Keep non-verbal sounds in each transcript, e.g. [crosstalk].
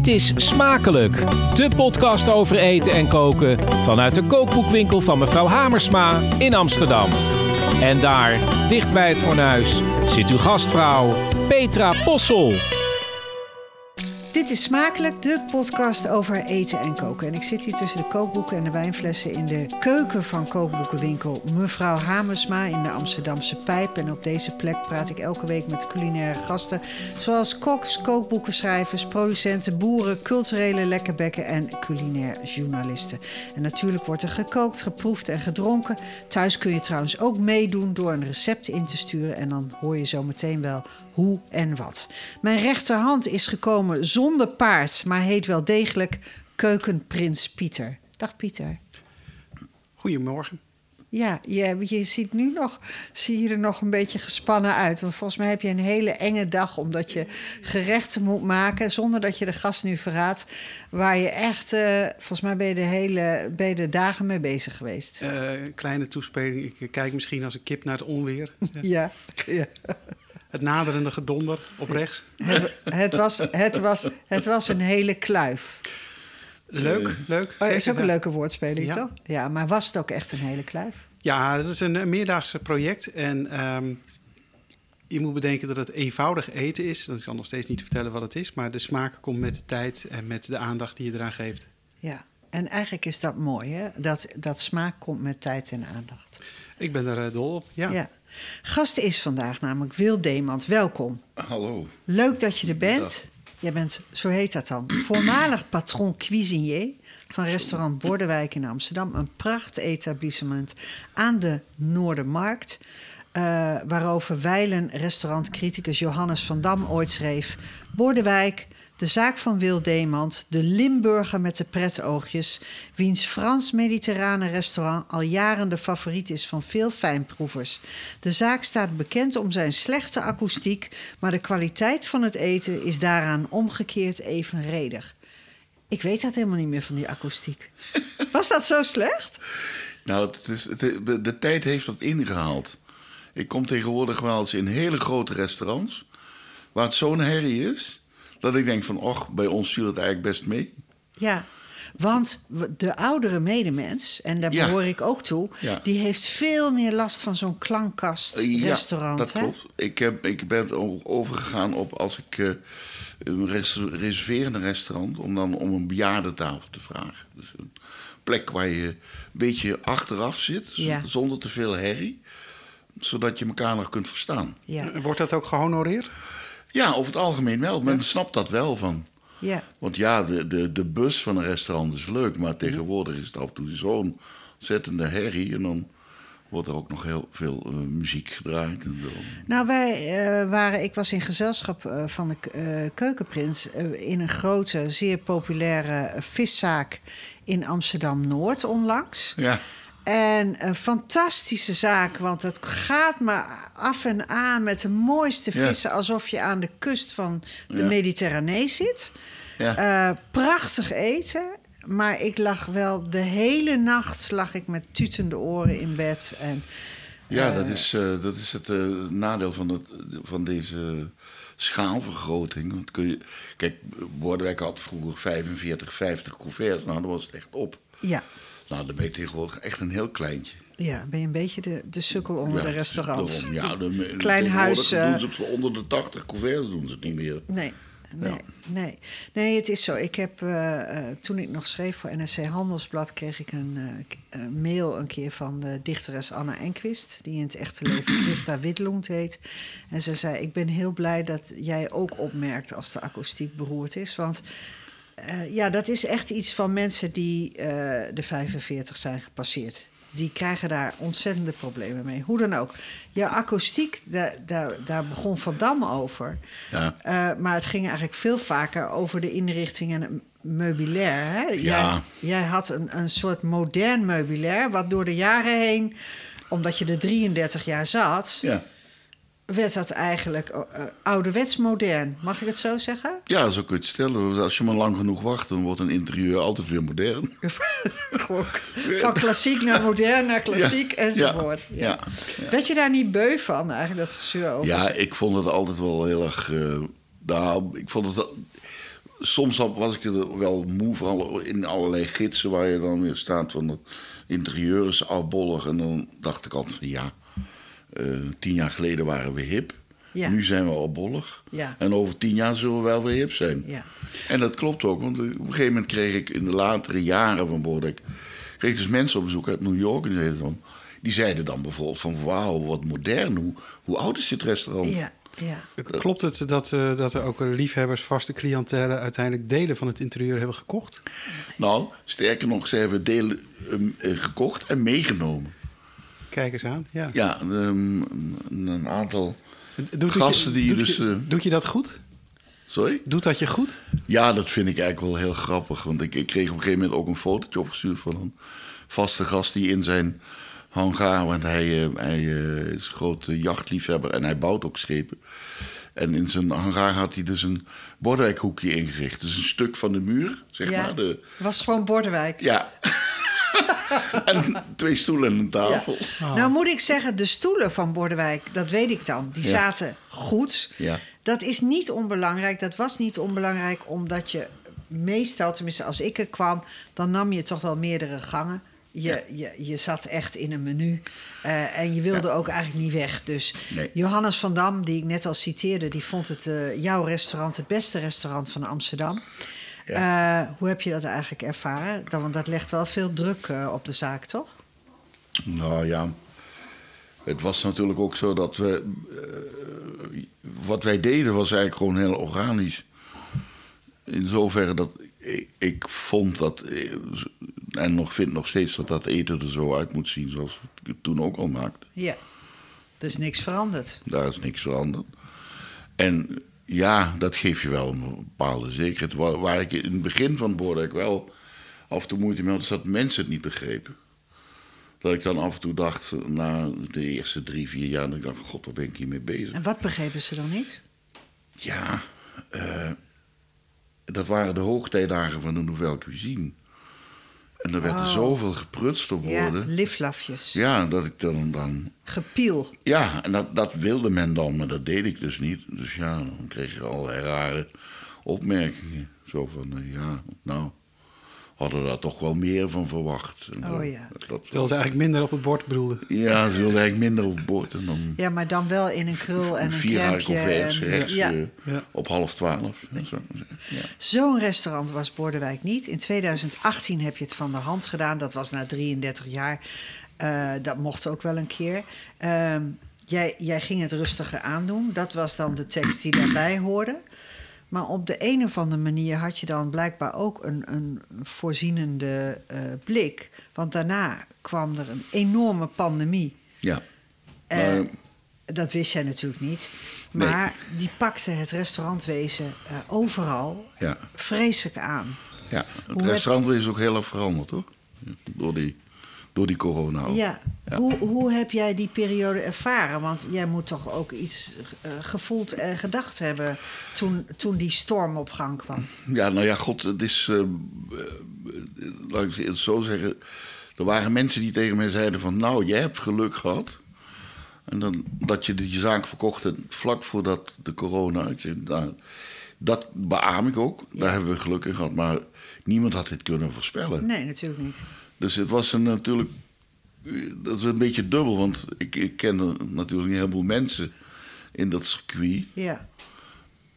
Dit is Smakelijk, de podcast over eten en koken vanuit de kookboekwinkel van mevrouw Hamersma in Amsterdam. En daar, dicht bij het fornuis, zit uw gastvrouw Petra Possel. Is Smakelijk, de podcast over eten en koken. En ik zit hier tussen de kookboeken en de wijnflessen in de keuken van kookboekenwinkel Mevrouw Hamersma in de Amsterdamse Pijp. En op deze plek praat ik elke week met culinaire gasten, zoals koks, kookboekenschrijvers, producenten, boeren, culturele lekkerbekken en culinair journalisten. En natuurlijk wordt er gekookt, geproefd en gedronken. Thuis kun je trouwens ook meedoen door een recept in te sturen en dan hoor je zo meteen wel hoe en wat. Mijn rechterhand is gekomen zonder paard, maar heet wel degelijk Keukenprins Pieter. Dag Pieter. Goedemorgen. Ja, je, je ziet nu nog, zie je er nog een beetje gespannen uit. Want volgens mij heb je een hele enge dag, omdat je gerechten moet maken, zonder dat je de gast nu verraadt, waar je echt, eh, volgens mij ben je de hele, ben je de dagen mee bezig geweest. Eh, kleine toespeling. Ik kijk misschien als een kip naar het onweer. [laughs] Ja, ja. Het naderende gedonder op rechts. Het, het, was, het, was, het was een hele kluif. Leuk, leuk. Oh, dat is ook een leuke woordspeling, Ja. toch? Ja, maar was het ook echt een hele kluif? Ja, dat is een, een meerdaagse project. En ehm, je moet bedenken dat het eenvoudig eten is. Dat ik zal nog steeds niet vertellen wat het is. Maar de smaak komt met de tijd en met de aandacht die je eraan geeft. Ja, en eigenlijk is dat mooi, hè? Dat, dat smaak komt met tijd en aandacht. Ik ben er eh, dol op. Ja. Ja. Gast is vandaag namelijk Wil Demand. Welkom. Hallo. Leuk dat je er bent. Dag. Jij bent, zo heet dat dan, voormalig patron cuisinier van restaurant Bordewijk in Amsterdam. Een prachtetablissement aan de Noordermarkt. eh, waarover wijlen restaurantcriticus Johannes van Dam ooit schreef... Bordewijk, de zaak van Wil Demand, de Limburger met de pretoogjes... wiens Frans-mediterrane restaurant al jaren de favoriet is van veel fijnproevers. De zaak staat bekend om zijn slechte akoestiek... maar de kwaliteit van het eten is daaraan omgekeerd evenredig. Ik weet dat helemaal niet meer van die akoestiek. Was dat zo slecht? Nou, het is, de, de tijd heeft dat ingehaald. Ik kom tegenwoordig wel eens in hele grote restaurants... waar het zo'n herrie is... dat ik denk van, och, bij ons viel het eigenlijk best mee. Ja, want de oudere medemens, en daar Ja. behoor ik ook toe... Ja. die heeft veel meer last van zo'n klankkast-restaurant. dat hè? klopt. Ik, heb, ik ben overgegaan op als ik eh, een res- reserveer in een restaurant... om dan om een bejaardentafel te vragen. Dus een plek waar je een beetje achteraf zit... Ja. zonder te veel herrie... zodat je elkaar nog kunt verstaan. Ja, Wordt dat ook gehonoreerd? Ja, over het algemeen wel. Men snapt dat wel van. ja. Want ja, de, de, de bus van een restaurant is leuk, maar tegenwoordig is het af en toe zo'n ontzettende herrie. En dan wordt er ook nog heel veel eh, muziek gedraaid en zo. Nou, wij eh, waren, ik was in gezelschap eh, van de Keukenprins in een grote, zeer populaire viszaak in Amsterdam Noord onlangs. Ja, En een fantastische zaak, want het gaat maar af en aan met de mooiste Ja. vissen, alsof je aan de kust van de Ja. Mediterranee zit. ja. Eh, prachtig eten, maar ik lag wel de hele nacht lag ik met tutende oren in bed. En, ja dat, is, eh, dat is het eh, nadeel van, het, van deze schaalvergroting. Want kun je, kijk, Bordewijk had vroeger 45, 50 couverts. Nou, dan was het echt op. ja, Nou, dan ben je tegenwoordig echt een heel kleintje. ja, ben je een beetje de, de sukkel onder Ja, de restaurants. daarom. Ja, de, Klein huis, eh, Doen ze het voor onder de 80 couverts doen ze het niet meer. Nee, nee, Ja. nee. Nee, het is zo. Ik heb, eh, eh, toen ik nog schreef voor NRC Handelsblad... kreeg ik een eh, eh, mail een keer van de dichteres Anna Enquist... die in het echte leven [clears throat] Christa Witloend heet. En ze zei, ik ben heel blij dat jij ook opmerkt... als de akoestiek beroerd is, want... eh, ja, dat is echt iets van mensen die eh, de 45 zijn gepasseerd. Die krijgen daar ontzettende problemen mee. Hoe dan ook. Je akoestiek, daar, daar, daar begon Van Dam over. Ja. Eh, maar het ging eigenlijk veel vaker over de inrichting en het meubilair. Hè? Jij, Ja. jij had een, een soort modern meubilair, wat door de jaren heen, omdat je er 33 jaar zat, Ja. Werd dat eigenlijk eh, ouderwets modern. Mag ik het zo zeggen? Ja, zo kun je het stellen. Als je maar lang genoeg wacht, dan wordt een interieur altijd weer modern. [laughs] Van klassiek naar modern naar klassiek [laughs] Ja, enzovoort. Ja, ja, ja. Werd je daar niet beu van, eigenlijk, dat gezeur over? Ja, ik vond het altijd wel heel erg. eh, nou, ik vond het. soms was ik er wel moe, vooral in allerlei gidsen waar je dan weer staat van het interieur is afbollig. En dan dacht ik altijd van ja, eh, tien jaar geleden waren we hip. Ja. Nu zijn we afbollig. Ja. En over tien jaar zullen we wel weer hip zijn. Ja. En dat klopt ook, want op een gegeven moment kreeg ik in de latere jaren van Bordek... kreeg ik dus mensen op bezoek uit New York en die zeiden dan, die zeiden dan bijvoorbeeld van... wauw, wat modern, hoe, hoe oud is dit restaurant? Ja, ja. Klopt het dat, eh, dat er ook liefhebbers, vaste cliëntelen... uiteindelijk delen van het interieur hebben gekocht? Nou, sterker nog, ze hebben delen ehm, eh, gekocht en meegenomen. Kijk eens aan. Ja. Ja, ehm, een aantal Doet gasten je, die doet dus... Je, eh, doet je dat goed? sorry? Doet dat je goed? Ja, dat vind ik eigenlijk wel heel grappig. Want ik, ik kreeg op een gegeven moment ook een fotootje opgestuurd van een vaste gast die in zijn hangar, want hij, eh, hij eh, is een grote jachtliefhebber en hij bouwt ook schepen. En in zijn hangar had hij dus een Bordwijkhoekje ingericht. Dus een stuk van de muur, zeg ja. maar. De, was gewoon Bordewijk. ja. En twee stoelen en een tafel. Nou moet ik zeggen, de stoelen van Bordewijk, dat weet ik dan, die Ja. zaten goed. Ja. Dat is niet onbelangrijk. Dat was niet onbelangrijk omdat je meestal, tenminste als ik er kwam, dan nam je toch wel meerdere gangen. Je, je, je zat echt in een menu eh, en je wilde ook eigenlijk niet weg. Dus Nee. Johannes van Dam, die ik net al citeerde, die vond het eh, jouw restaurant het beste restaurant van Amsterdam. Eh, hoe heb je dat eigenlijk ervaren? Dan, want dat legt wel veel druk eh, op de zaak, toch? Nou ja, het was natuurlijk ook zo dat we. eh, wat wij deden was eigenlijk gewoon heel organisch. In zoverre dat ik, ik vond dat. En nog vind nog steeds dat dat eten er zo uit moet zien zoals ik het toen ook al maakte. Ja. Er is niks veranderd. Daar is niks veranderd. En ja, dat geeft je wel een bepaalde zekerheid. Waar, waar ik in het begin van het Boordijk wel af en toe moeite mee had, is dat mensen het niet begrepen. Dat ik dan af en toe dacht, na de eerste drie, vier jaar, dat ik dacht god, waar ben ik hiermee bezig? En wat begrepen ze dan niet? Ja, eh, dat waren de hoogtijdagen van de Nouvelle Cuisine. En er werd er Oh. zoveel geprutst op Ja, woorden. liflafjes. Ja, dat ik dan, dan Gepiel. Ja, en dat, dat wilde men dan, maar dat deed ik dus niet. Dus ja, dan kreeg je allerlei rare opmerkingen. Zo van, eh, ja, nou, hadden we daar toch wel meer van verwacht. En Oh zo. ja. Dat, Terwijl ze eigenlijk minder op het bord bedoelden. ja, ze wilden eigenlijk minder op boord. En dan Ja, maar dan wel in een krul en een vier rechts ja. eh, Ja. op half twaalf. en Zo. Ja. Zo'n restaurant was Bordewijk niet. In 2018 heb je het van de hand gedaan. Dat was na 33 jaar. Eh, dat mocht ook wel een keer. Ehm, jij, jij ging het rustiger aandoen. Dat was dan de tekst die daarbij hoorde. Maar op de een of andere manier had je dan blijkbaar ook een, een voorzienende eh, blik. Want daarna kwam er een enorme pandemie. ja. Dat wist jij natuurlijk niet. Nee. Maar die pakte het restaurantwezen eh, overal ja, vreselijk aan. ja. Het Hoe heb- restaurant is ook heel erg veranderd, hoor. Door die, door die corona. ook. Ja. Ja. Hoe, hoe heb jij die periode ervaren? Want jij moet toch ook iets eh, gevoeld en gedacht hebben toen, toen die storm op gang kwam. Ja, nou ja, god, het is. eh, laat ik het zo zeggen. Er waren mensen die tegen mij zeiden: van nou, jij hebt geluk gehad. En dan dat je die zaak verkocht hebt vlak voordat de corona. Ik zeg, nou, dat beaam ik ook. Daar hebben we geluk in gehad. Maar niemand had dit kunnen voorspellen. Nee, natuurlijk niet. Dus het was een, natuurlijk. Dat is een beetje dubbel, want ik, ik ken natuurlijk een heleboel mensen in dat circuit. Ja.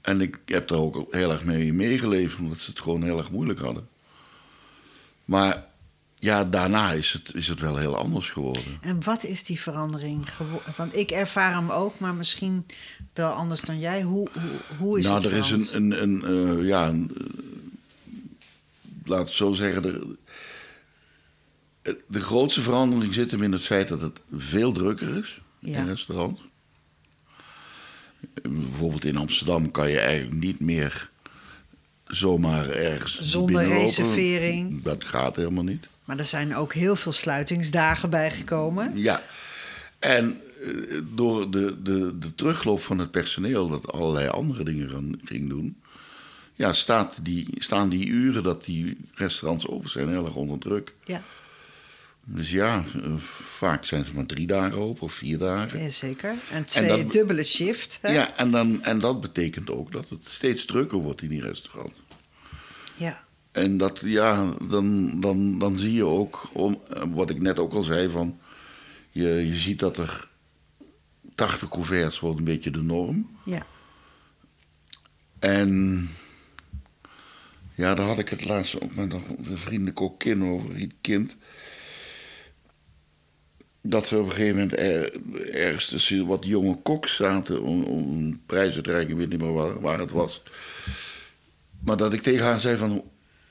En ik heb daar ook heel erg mee meegeleefd, omdat ze het gewoon heel erg moeilijk hadden. Maar ja, daarna is het, is het wel heel anders geworden. En wat is die verandering geworden? Want ik ervaar hem ook, maar misschien wel anders dan jij. Hoe, hoe, hoe is nou, het er is een, een, een eh, ja, een, eh, laat het zo zeggen. De, de grootste verandering zit hem in het feit dat het veel drukker is Ja. in restaurants. Bijvoorbeeld in Amsterdam kan je eigenlijk niet meer zomaar ergens Zonder reservering. Dat gaat helemaal niet. Maar er zijn ook heel veel sluitingsdagen bijgekomen. Ja, en eh, door de, de, de terugloop van het personeel dat allerlei andere dingen ging doen, ja, staat die, staan die uren dat die restaurants open zijn heel erg onder druk. Ja, Dus ja, eh, vaak zijn ze maar drie dagen open of vier dagen. ja zeker. En twee dat- dubbele shift. Hè? Ja, en, dan, en dat betekent ook dat het steeds drukker wordt in die restaurants. Ja. En dat, ja, dan, dan, dan zie je ook, om, wat ik net ook al zei, van, je, je ziet dat er 80 couverts wordt een beetje de norm. Ja. En ja, daar had ik het laatst ook met een vriendelijk ook kind over, het kind. Dat we op een gegeven moment er, ergens tussen wat jonge koks zaten om, om een prijs te ik weet niet meer waar, waar het was. Maar dat ik tegen haar zei van,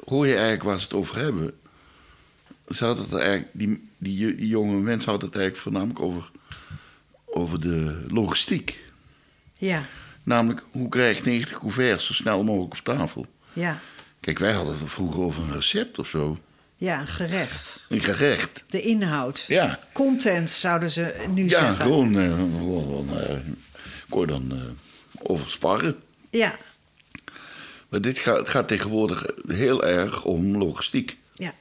hoor je eigenlijk waar ze het over hebben? Ze had het eigenlijk, die, die, die jonge mensen hadden het eigenlijk voornamelijk over, over de logistiek. Ja. Namelijk, hoe krijg ik 90 couverts zo snel mogelijk op tafel? Ja. Kijk, wij hadden het vroeger over een recept of zo. Ja, een gerecht. Een gerecht. De inhoud. Ja. Content zouden ze nu Ja, zeggen. gewoon, eh, gewoon je dan eh, over sparren. Ja. Maar dit gaat, het gaat tegenwoordig heel erg om logistiek. Ja.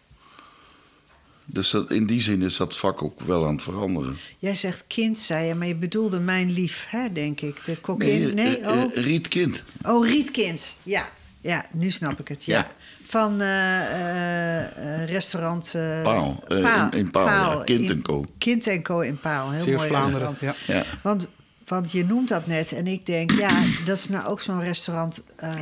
Dus dat, in die zin is dat vak ook wel aan het veranderen. Jij zegt kind, zei je, maar je bedoelde mijn lief, hè, denk ik. De kokkin. Nee, oh. Rietkind. oh, Rietkind. Ja. Ja, nu snap ik het. Ja. Ja. Van eh, eh, eh, restaurant... eh, Paal, in- in Paal, ja, Kind in- Co. Kind Co in Paal. Heel Zeer mooi Vlaanderen. restaurant. Ja. Ja. Want, want je noemt dat net en ik denk, ja, [clears throat] dat is nou ook zo'n restaurant. eh,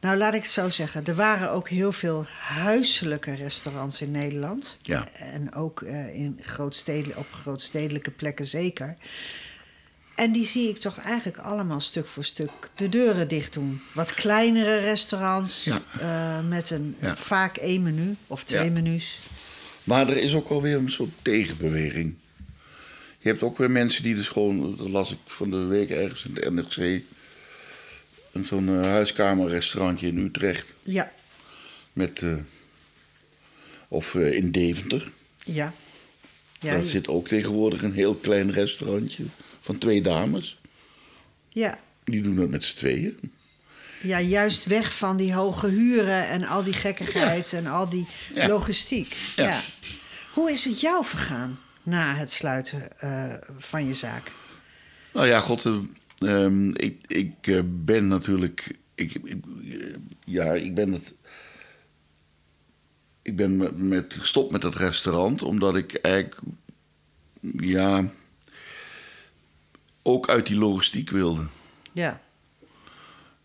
nou, laat ik het zo zeggen. Er waren ook heel veel huiselijke restaurants in Nederland. Ja. En ook eh, in grootstedel, op grootstedelijke plekken zeker. En die zie ik toch eigenlijk allemaal stuk voor stuk de deuren dicht doen. Wat kleinere restaurants Ja. eh, met een Ja. vaak één menu of twee Ja. menus. Maar er is ook wel weer een soort tegenbeweging. Je hebt ook weer mensen die dus gewoon, dat las ik van de week ergens in het NRC, een zo'n eh, huiskamerrestaurantje in Utrecht Ja, met, eh, of in Deventer. ja. ja, Daar zit ook tegenwoordig een heel klein restaurantje van twee dames. ja. Die doen dat met z'n tweeën. Ja, juist weg van die hoge huren en al die gekkigheid en al die Ja. logistiek. Ja. Ja. Hoe is het jou vergaan na het sluiten eh, van je zaak? Nou ja, god, eh, ehm, ik, ik eh, ben natuurlijk. Ik, ik, ja, ik ben het. Ik ben met, met, gestopt met het restaurant omdat ik eigenlijk. Ja. Ook uit die logistiek wilde. Ja,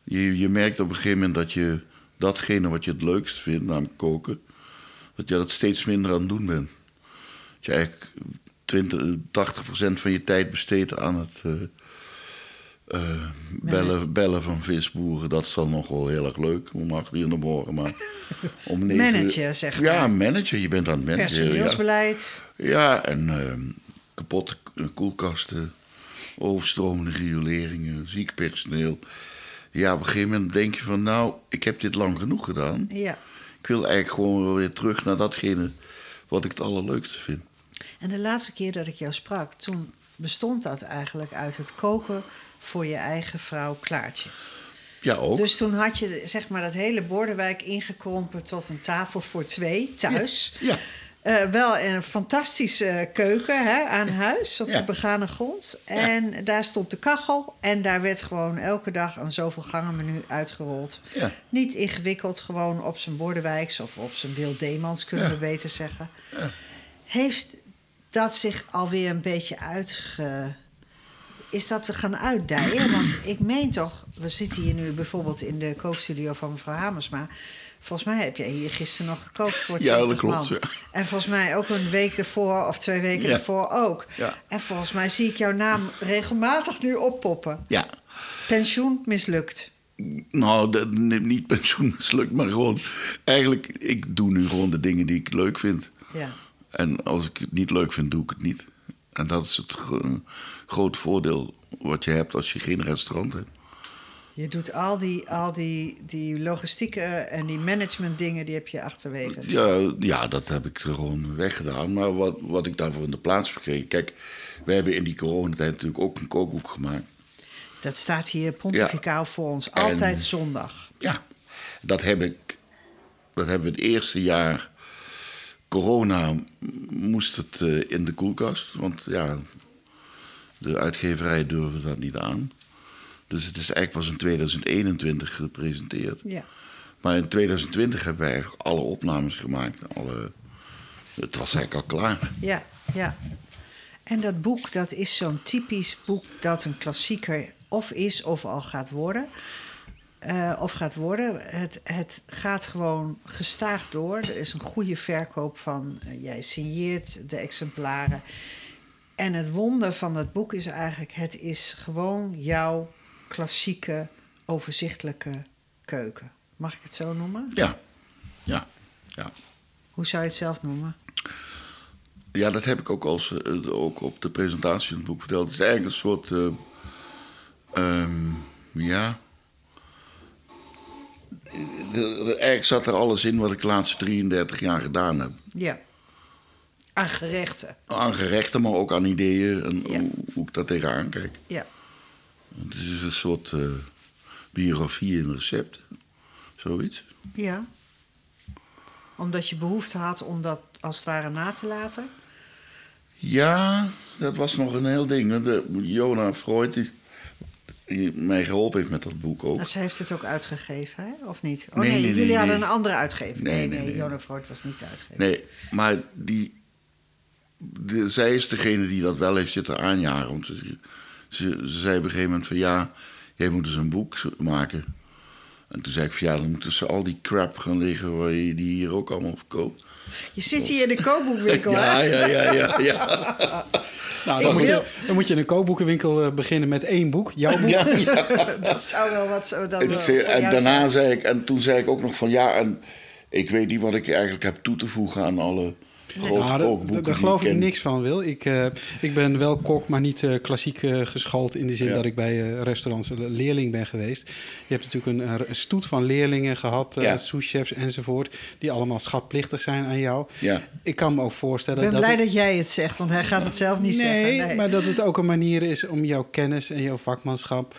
Je, je merkt op een gegeven moment dat je datgene wat je het leukst vindt, namelijk koken, dat je dat steeds minder aan het doen bent. Dat je eigenlijk 20, 80% van je tijd besteedt aan het eh, eh, bellen, bellen van visboeren. Dat is dan nog wel heel erg leuk om acht uur in de morgen. Maar [laughs] om negen uur- Manager, zeg Ja, maar. manager. Je bent aan het managen. Ja. personeelsbeleid. Ja, en ehm, kapotte koelkasten, overstromende rioleringen, ziek personeel. Ja, op een gegeven moment denk je van, nou, ik heb dit lang genoeg gedaan. Ja. Ik wil eigenlijk gewoon weer terug naar datgene wat ik het allerleukste vind. En de laatste keer dat ik jou sprak, toen bestond dat eigenlijk uit het koken voor je eigen vrouw Klaartje. Ja, ook. Dus toen had je zeg maar dat hele Bordewijk ingekrompen tot een tafel voor twee thuis. Ja. Eh, wel een fantastische keuken hè, aan huis op Ja. de begane grond. En daar stond de kachel. En daar werd gewoon elke dag een zoveel gangen menu uitgerold. Ja. Niet ingewikkeld, gewoon op zijn Bordewijks of op zijn Wil Demans, kunnen we beter zeggen. Heeft dat zich alweer een beetje uitge... Is dat we gaan uitdijen? Want ik meen toch, we zitten hier nu bijvoorbeeld in de kookstudio van mevrouw Hamersma. Volgens mij heb jij hier gisteren nog gekookt voor Ja, 20 dat klopt, ja. En volgens mij ook een week ervoor of twee weken Ja. ervoor ook. Ja. En volgens mij zie ik jouw naam regelmatig nu oppoppen. Ja. Pensioen mislukt. Nou, dat, niet pensioen mislukt, maar gewoon... Eigenlijk, ik doe nu gewoon de dingen die ik leuk vind. Ja. En als ik het niet leuk vind, doe ik het niet. En dat is het gro- grote voordeel wat je hebt als je geen restaurant hebt. Je doet al die, al die, die logistieke en die management dingen, die heb je achterwege. Ja, ja, dat heb ik er gewoon weggedaan. Maar wat, wat ik daarvoor in de plaats heb gekregen... Kijk, we hebben in die coronatijd natuurlijk ook een kookboek gemaakt. Dat staat hier pontificaal voor ons. Altijd zondag. Ja, dat heb ik... Dat hebben we het eerste jaar... Corona moest het eh, in de koelkast. Want ja, de uitgeverij durfde dat niet aan. Dus het is eigenlijk pas in 2021 gepresenteerd. Ja. Maar in 2020 hebben wij eigenlijk alle opnames gemaakt. Alle, het was eigenlijk al klaar. Ja, ja. En dat boek, dat is zo'n typisch boek dat een klassieker of is of al gaat worden. Eh, of gaat worden. Het, het gaat gewoon gestaag door. Er is een goede verkoop van. eh, jij signeert de exemplaren. En het wonder van dat boek is eigenlijk: het is gewoon jouw klassieke, overzichtelijke keuken. Mag ik het zo noemen? Ja, ja, ja. Hoe zou je het zelf noemen? Ja, dat heb ik ook, als, eh, ook op de presentatie van het boek verteld. Het is eigenlijk een soort. eh, ehm, ja. Eigenlijk zat er alles in wat ik de laatste 33 jaar gedaan heb. Ja. Aan gerechten. Aan gerechten, maar ook aan ideeën en Ja. hoe, hoe ik daar tegenaan kijk. Ja. Het is een soort eh, biografie in recept. Zoiets. Ja. Omdat je behoefte had om dat als het ware na te laten? Ja, dat was nog een heel ding. De, Jona Freud, die, die mij geholpen heeft met dat boek ook. Nou, ze heeft het ook uitgegeven, hè? of niet? Oh Nee, nee, nee, jullie nee, hadden een andere uitgever. Nee, Nee, nee. Jona Freud was niet de uitgever. Nee, maar die, de, zij is degene die dat wel heeft zitten aanjagen. Ze, ze zei op een gegeven moment van ja, jij moet dus een boek maken. En toen zei ik van ja, dan moeten ze al die crap gaan liggen waar je die hier ook allemaal verkoopt. Je zit hier in de kookboekwinkel, [laughs] Ja, hè? ja, ja, ja, ja. [laughs] Nou, dan, moet je, dan moet je in een kookboekenwinkel eh, beginnen met één boek. Jouw boek. ja, ja. [laughs] Dat zou wel wat... Dan En, zei- en daarna zijn. zei ik, en toen zei ik ook nog van ja, en ik weet niet wat ik eigenlijk heb toe te voegen aan alle daar- kookboeken. geloof ik niks van, Wil. Ik, eh, ik ben wel kok, maar niet eh, klassiek eh, geschoold... in de zin Ja. dat ik bij eh, restaurants een leerling ben geweest. Je hebt natuurlijk een, een stoet van leerlingen gehad, eh Ja. souschefs enzovoort... die allemaal schatplichtig zijn aan jou. Ja. Ik kan me ook Ik voorstellen... ben dat blij het- dat jij het zegt, want hij gaat het zelf niet nee, zeggen. maar dat het ook een manier is om jouw kennis en jouw vakmanschap...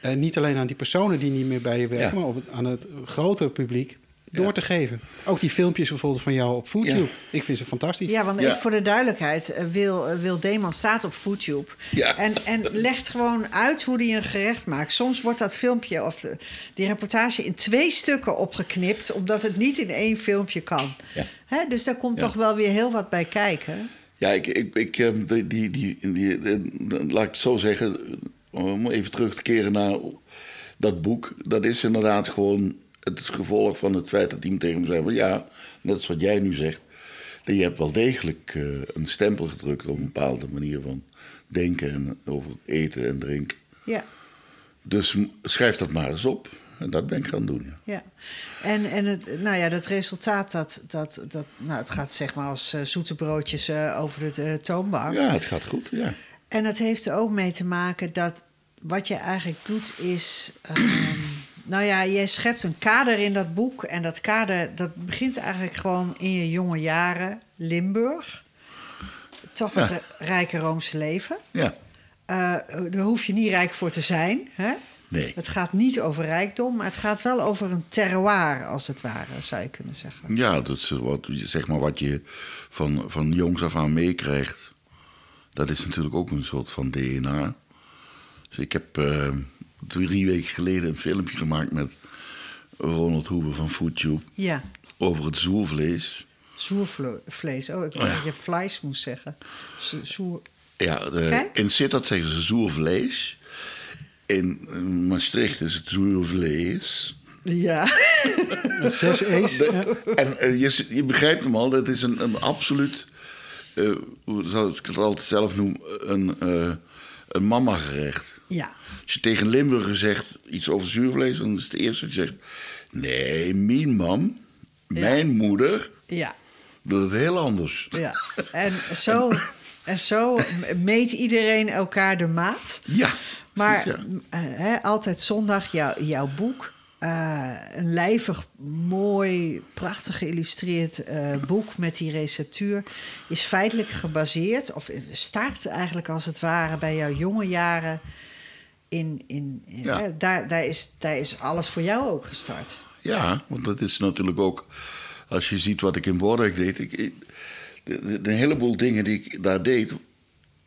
eh, niet alleen aan die personen die niet meer bij je werken... Ja. maar op het, aan het grotere publiek door Ja. te geven. Ook die filmpjes bijvoorbeeld van jou op FoodTube. Ja. Ik vind ze fantastisch. Ja, want Ja. voor de duidelijkheid, eh, Wil, eh, Wil Deeman staat op FoodTube. Ja. En, en legt gewoon uit hoe hij een gerecht maakt. Soms wordt dat filmpje of de- die reportage in twee stukken opgeknipt, omdat het niet in één filmpje kan. Ja. Hè, dus daar komt Ja. toch wel weer heel wat bij kijken. Ja, ik, ik, ik, eh, die, die, die, die, eh, laat ik het zo zeggen, om even terug te keren naar dat boek. Dat is inderdaad gewoon het gevolg van het feit dat iemand tegen me zei van ja, net als wat jij nu zegt. dat Je hebt wel degelijk eh, een stempel gedrukt op een bepaalde manier van denken en over eten en drinken. Ja, Dus schrijf dat maar eens op. En dat ben ik gaan doen. ja. ja. En, en het, nou ja, dat resultaat, dat, dat, dat, nou, het gaat zeg maar als eh, zoete broodjes eh, over de toonbank. Ja, het gaat goed. Ja. En het heeft er ook mee te maken dat wat je eigenlijk doet is. ehm, nou ja, je schept een kader in dat boek. En dat kader dat begint eigenlijk gewoon in je jonge jaren, Limburg. Toch het Ja. rijke Roomse leven. ja. Eh, daar hoef je niet rijk voor te zijn. Hè? Nee. Het gaat niet over rijkdom, maar het gaat wel over een terroir, als het ware, zou je kunnen zeggen. Ja, dat is wat, zeg maar wat je van, van jongs af aan meekrijgt. Dat is natuurlijk ook een soort van DNA. Dus ik heb eh, drie weken geleden een filmpje gemaakt met Ronald Hoever van FoodTube Ja, over het zoervlees. zoervlees. Oh, ik dacht Oh ja. dat je vlees moest zeggen. Zo- Zoer... Ja, de, in Sittard zeggen ze zoervlees. In Maastricht is het zoervlees. Ja. [laughs] Met zes E's. En eh, je, je begrijpt hem al, dat is een, een absoluut, eh, hoe zou ik het altijd zelf noem, een, eh een mama-gerecht. ja. Als je tegen Limburger zegt iets over zuurvlees, dan is het eerste je zegt: Nee, mijn mam, mijn moeder, Ja, doet het heel anders. ja. [laughs] En zo, en zo meet iedereen elkaar de maat. Ja, Maar precies, ja. eh, hè, altijd zondag jou- jouw boek. Eh, een lijvig, mooi, prachtig geïllustreerd eh, boek met die receptuur. Is feitelijk gebaseerd, of start eigenlijk als het ware bij jouw jonge jaren. In, in, in- Ja. hè, daar, daar, is, daar is alles voor jou ook gestart. Ja, want dat is natuurlijk ook, als je ziet wat ik in Bordijk deed. Ik, ik- de, de- de heleboel dingen die ik daar deed,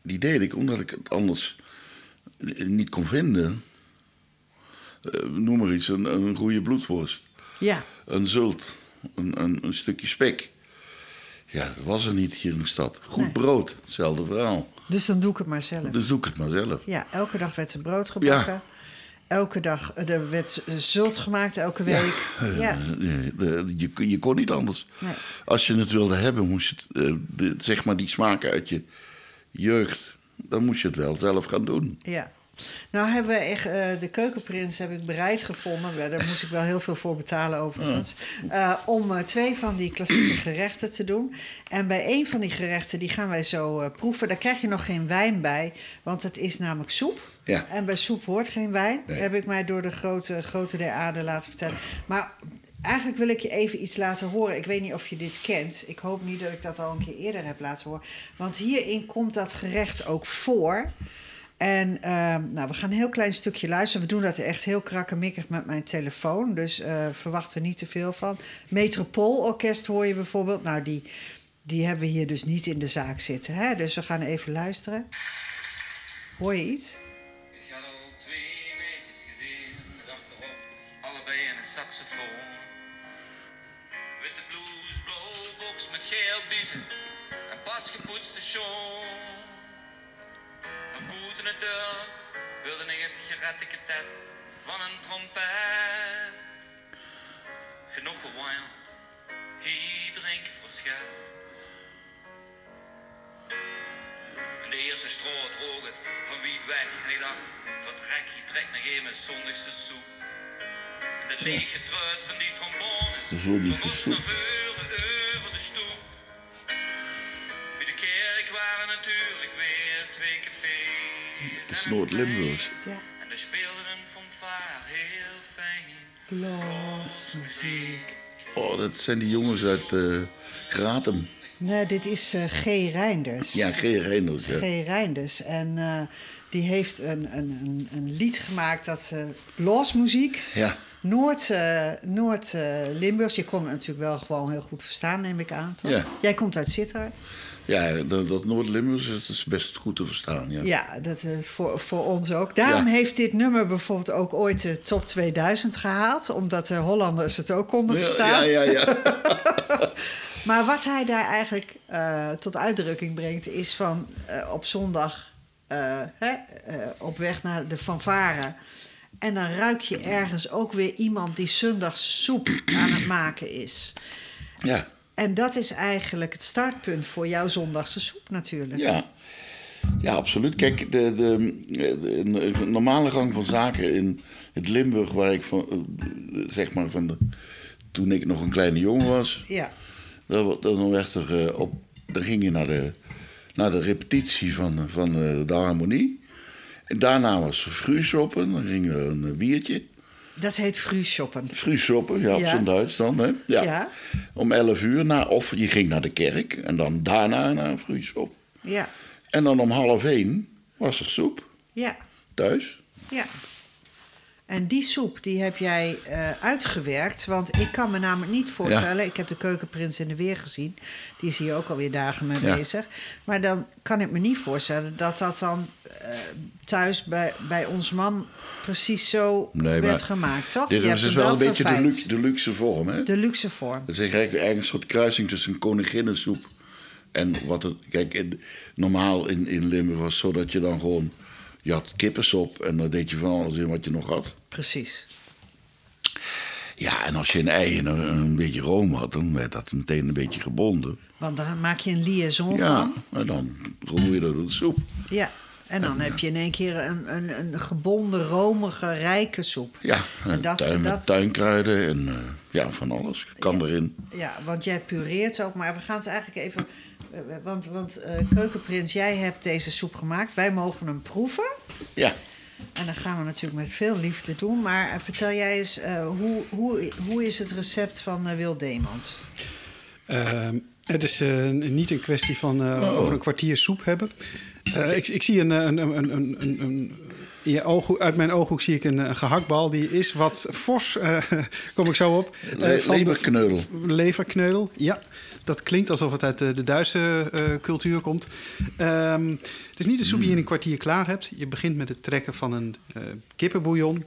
die deed ik omdat ik het anders niet kon vinden. Eh, noem maar iets, een, een goede bloedworst. Ja, een zult, een, een, een stukje spek. Ja, dat was er niet hier in de stad. Goed Nee. brood, hetzelfde verhaal. dus dan doe ik het maar zelf. Dus doe ik het maar zelf. Ja, elke dag werd ze brood gebakken. Ja. Elke dag eh, er werd zult gemaakt, elke week. Ja, Eh, je, je kon niet anders. Nee. Als je het wilde hebben, moest je het, eh, de, zeg maar die smaken uit je jeugd, dan moest je het wel zelf gaan doen. ja. Nou hebben we echt, eh, de keukenprins heb ik bereid gevonden. Daar moest ik wel heel veel voor betalen overigens. eh, om eh, twee van die klassieke gerechten te doen. En bij een van die gerechten, die gaan wij zo proeven. Daar krijg je nog geen wijn bij, want het is namelijk soep. Ja. En bij soep hoort geen wijn. Nee. Heb ik mij door de grote, grote der aarde laten vertellen. Maar eigenlijk wil ik je even iets laten horen. Ik weet niet of je dit kent. Ik hoop niet dat ik dat al een keer eerder heb laten horen. Want hierin komt dat gerecht ook voor. En ehm, nou, we gaan een heel klein stukje luisteren. We doen dat echt heel krakkemikkig met mijn telefoon. Dus eh, verwacht er niet te veel van. Metropoolorkest hoor je bijvoorbeeld. Nou, die, die hebben we hier dus niet in de zaak zitten. Hè? Dus we gaan even luisteren. Hoor je iets? Ik had al twee meisjes gezien, met achterop allebei in een saxofoon. Witte blouse, blauwe box met geel biezen en pas gepoetste schoen. Een boet in de deur, wilde ik het geretteketet van een trompet. Genoeg gewild, hier drinken voor schat. En de eerste stroot rook het van wiet weg. En ik dacht, vertrek, je trekt nog even mijn zondagse soep. En de lege truit van die trombones. Soep. naar voren over de stoep. Kerk waren natuurlijk weer twee cafés. Het is Noord-Limburgs. Ja. En er speelde een fanfare heel fijn. Blasmuziek. Oh, dat zijn die jongens uit eh Gratum. Nee, dit is eh, G. Reinders. Ja, G. Reinders. Ja. G. Reinders. En eh, die heeft een, een, een, een lied gemaakt dat eh blasmuziek. ja. Noord, eh, Noord eh, Limburgs. Je kon het natuurlijk wel gewoon heel goed verstaan, neem ik aan. Toch? Ja. Jij komt uit Sittard. Ja, dat, dat Noord-Limburgs is best goed te verstaan. Ja. Ja, dat, eh, voor, voor ons ook. Daarom Ja. heeft dit nummer bijvoorbeeld ook ooit de top 2000 gehaald. Omdat de Hollanders het ook konden verstaan. ja, ja, ja. [laughs] Maar wat hij daar eigenlijk eh, tot uitdrukking brengt, is van eh, op zondag hè, op weg naar de fanfare. En dan ruik je ergens ook weer iemand die zondags soep aan het maken is. ja. En dat is eigenlijk het startpunt voor jouw zondagse soep natuurlijk. Ja. Ja, absoluut. Kijk, de, de, de, de normale gang van zaken in het Limburg, waar ik van, eh, zeg maar van toen ik nog een kleine jongen was, Ja, dan, dan werd er eh, op, dan ging je naar de, naar de repetitie van, van eh, de harmonie. En daarna was er dan ging er een biertje. Dat heet fruushoppen. Fruushoppen, ja, op Ja. zijn Duits dan. Hè? Ja. Ja. Om 11 uur, na, of je ging naar de kerk en dan daarna naar een fruushop. Ja, En dan om half één was er soep ja, thuis. ja. En die soep die heb jij eh, uitgewerkt. Want ik kan me namelijk niet voorstellen... ik heb de keukenprins in de weer gezien. Die is hier ook alweer dagen mee Ja. bezig. Maar dan kan ik me niet voorstellen... dat dat dan eh, thuis bij, bij ons man precies zo Nee, werd gemaakt, toch? Dit is dus wel een beetje de luxe, de luxe vorm. Hè? De luxe vorm. Dat is eigenlijk, een soort kruising tussen koninginnensoep en wat het. Kijk, in- normaal in, in Limburg was het zo dat je dan gewoon. Je had kippensop en dan deed je van alles in wat je nog had. Precies. Ja, en als je een ei en een, een beetje room had, dan werd dat meteen een beetje gebonden. Want dan maak je een liaison Ja, van. en dan roer je dat door de soep. Ja. En dan heb je in één keer een, een, een gebonden, romige, rijke soep. Ja, En en dat- tuin met tuinkruiden en eh, ja, van alles. Kan erin. Ja, want jij pureert ook, maar we gaan het eigenlijk even. Eh, Want, want eh, Keukenprins, jij hebt deze soep gemaakt. Wij mogen hem proeven. Ja. En dat gaan we natuurlijk met veel liefde doen. Maar eh, vertel jij eens, eh, hoe, hoe, hoe is het recept van eh Wil Deemans? Ehm, het is niet een kwestie van eh, Oh. over een kwartier soep hebben. Eh, ik, ik zie een, een, een, een, een, in je ooghoek, uit mijn ooghoek zie ik een, een gehaktbal. Die is wat fors, eh, [laughs] kom ik zo op. eh, Le- van de- leberkneudel. Leverkneudel, ja. Dat klinkt alsof het uit de, de Duitse eh, cultuur komt. Ehm, het is niet een soep die je in een kwartier klaar hebt. Je begint met het trekken van een eh, kippenbouillon.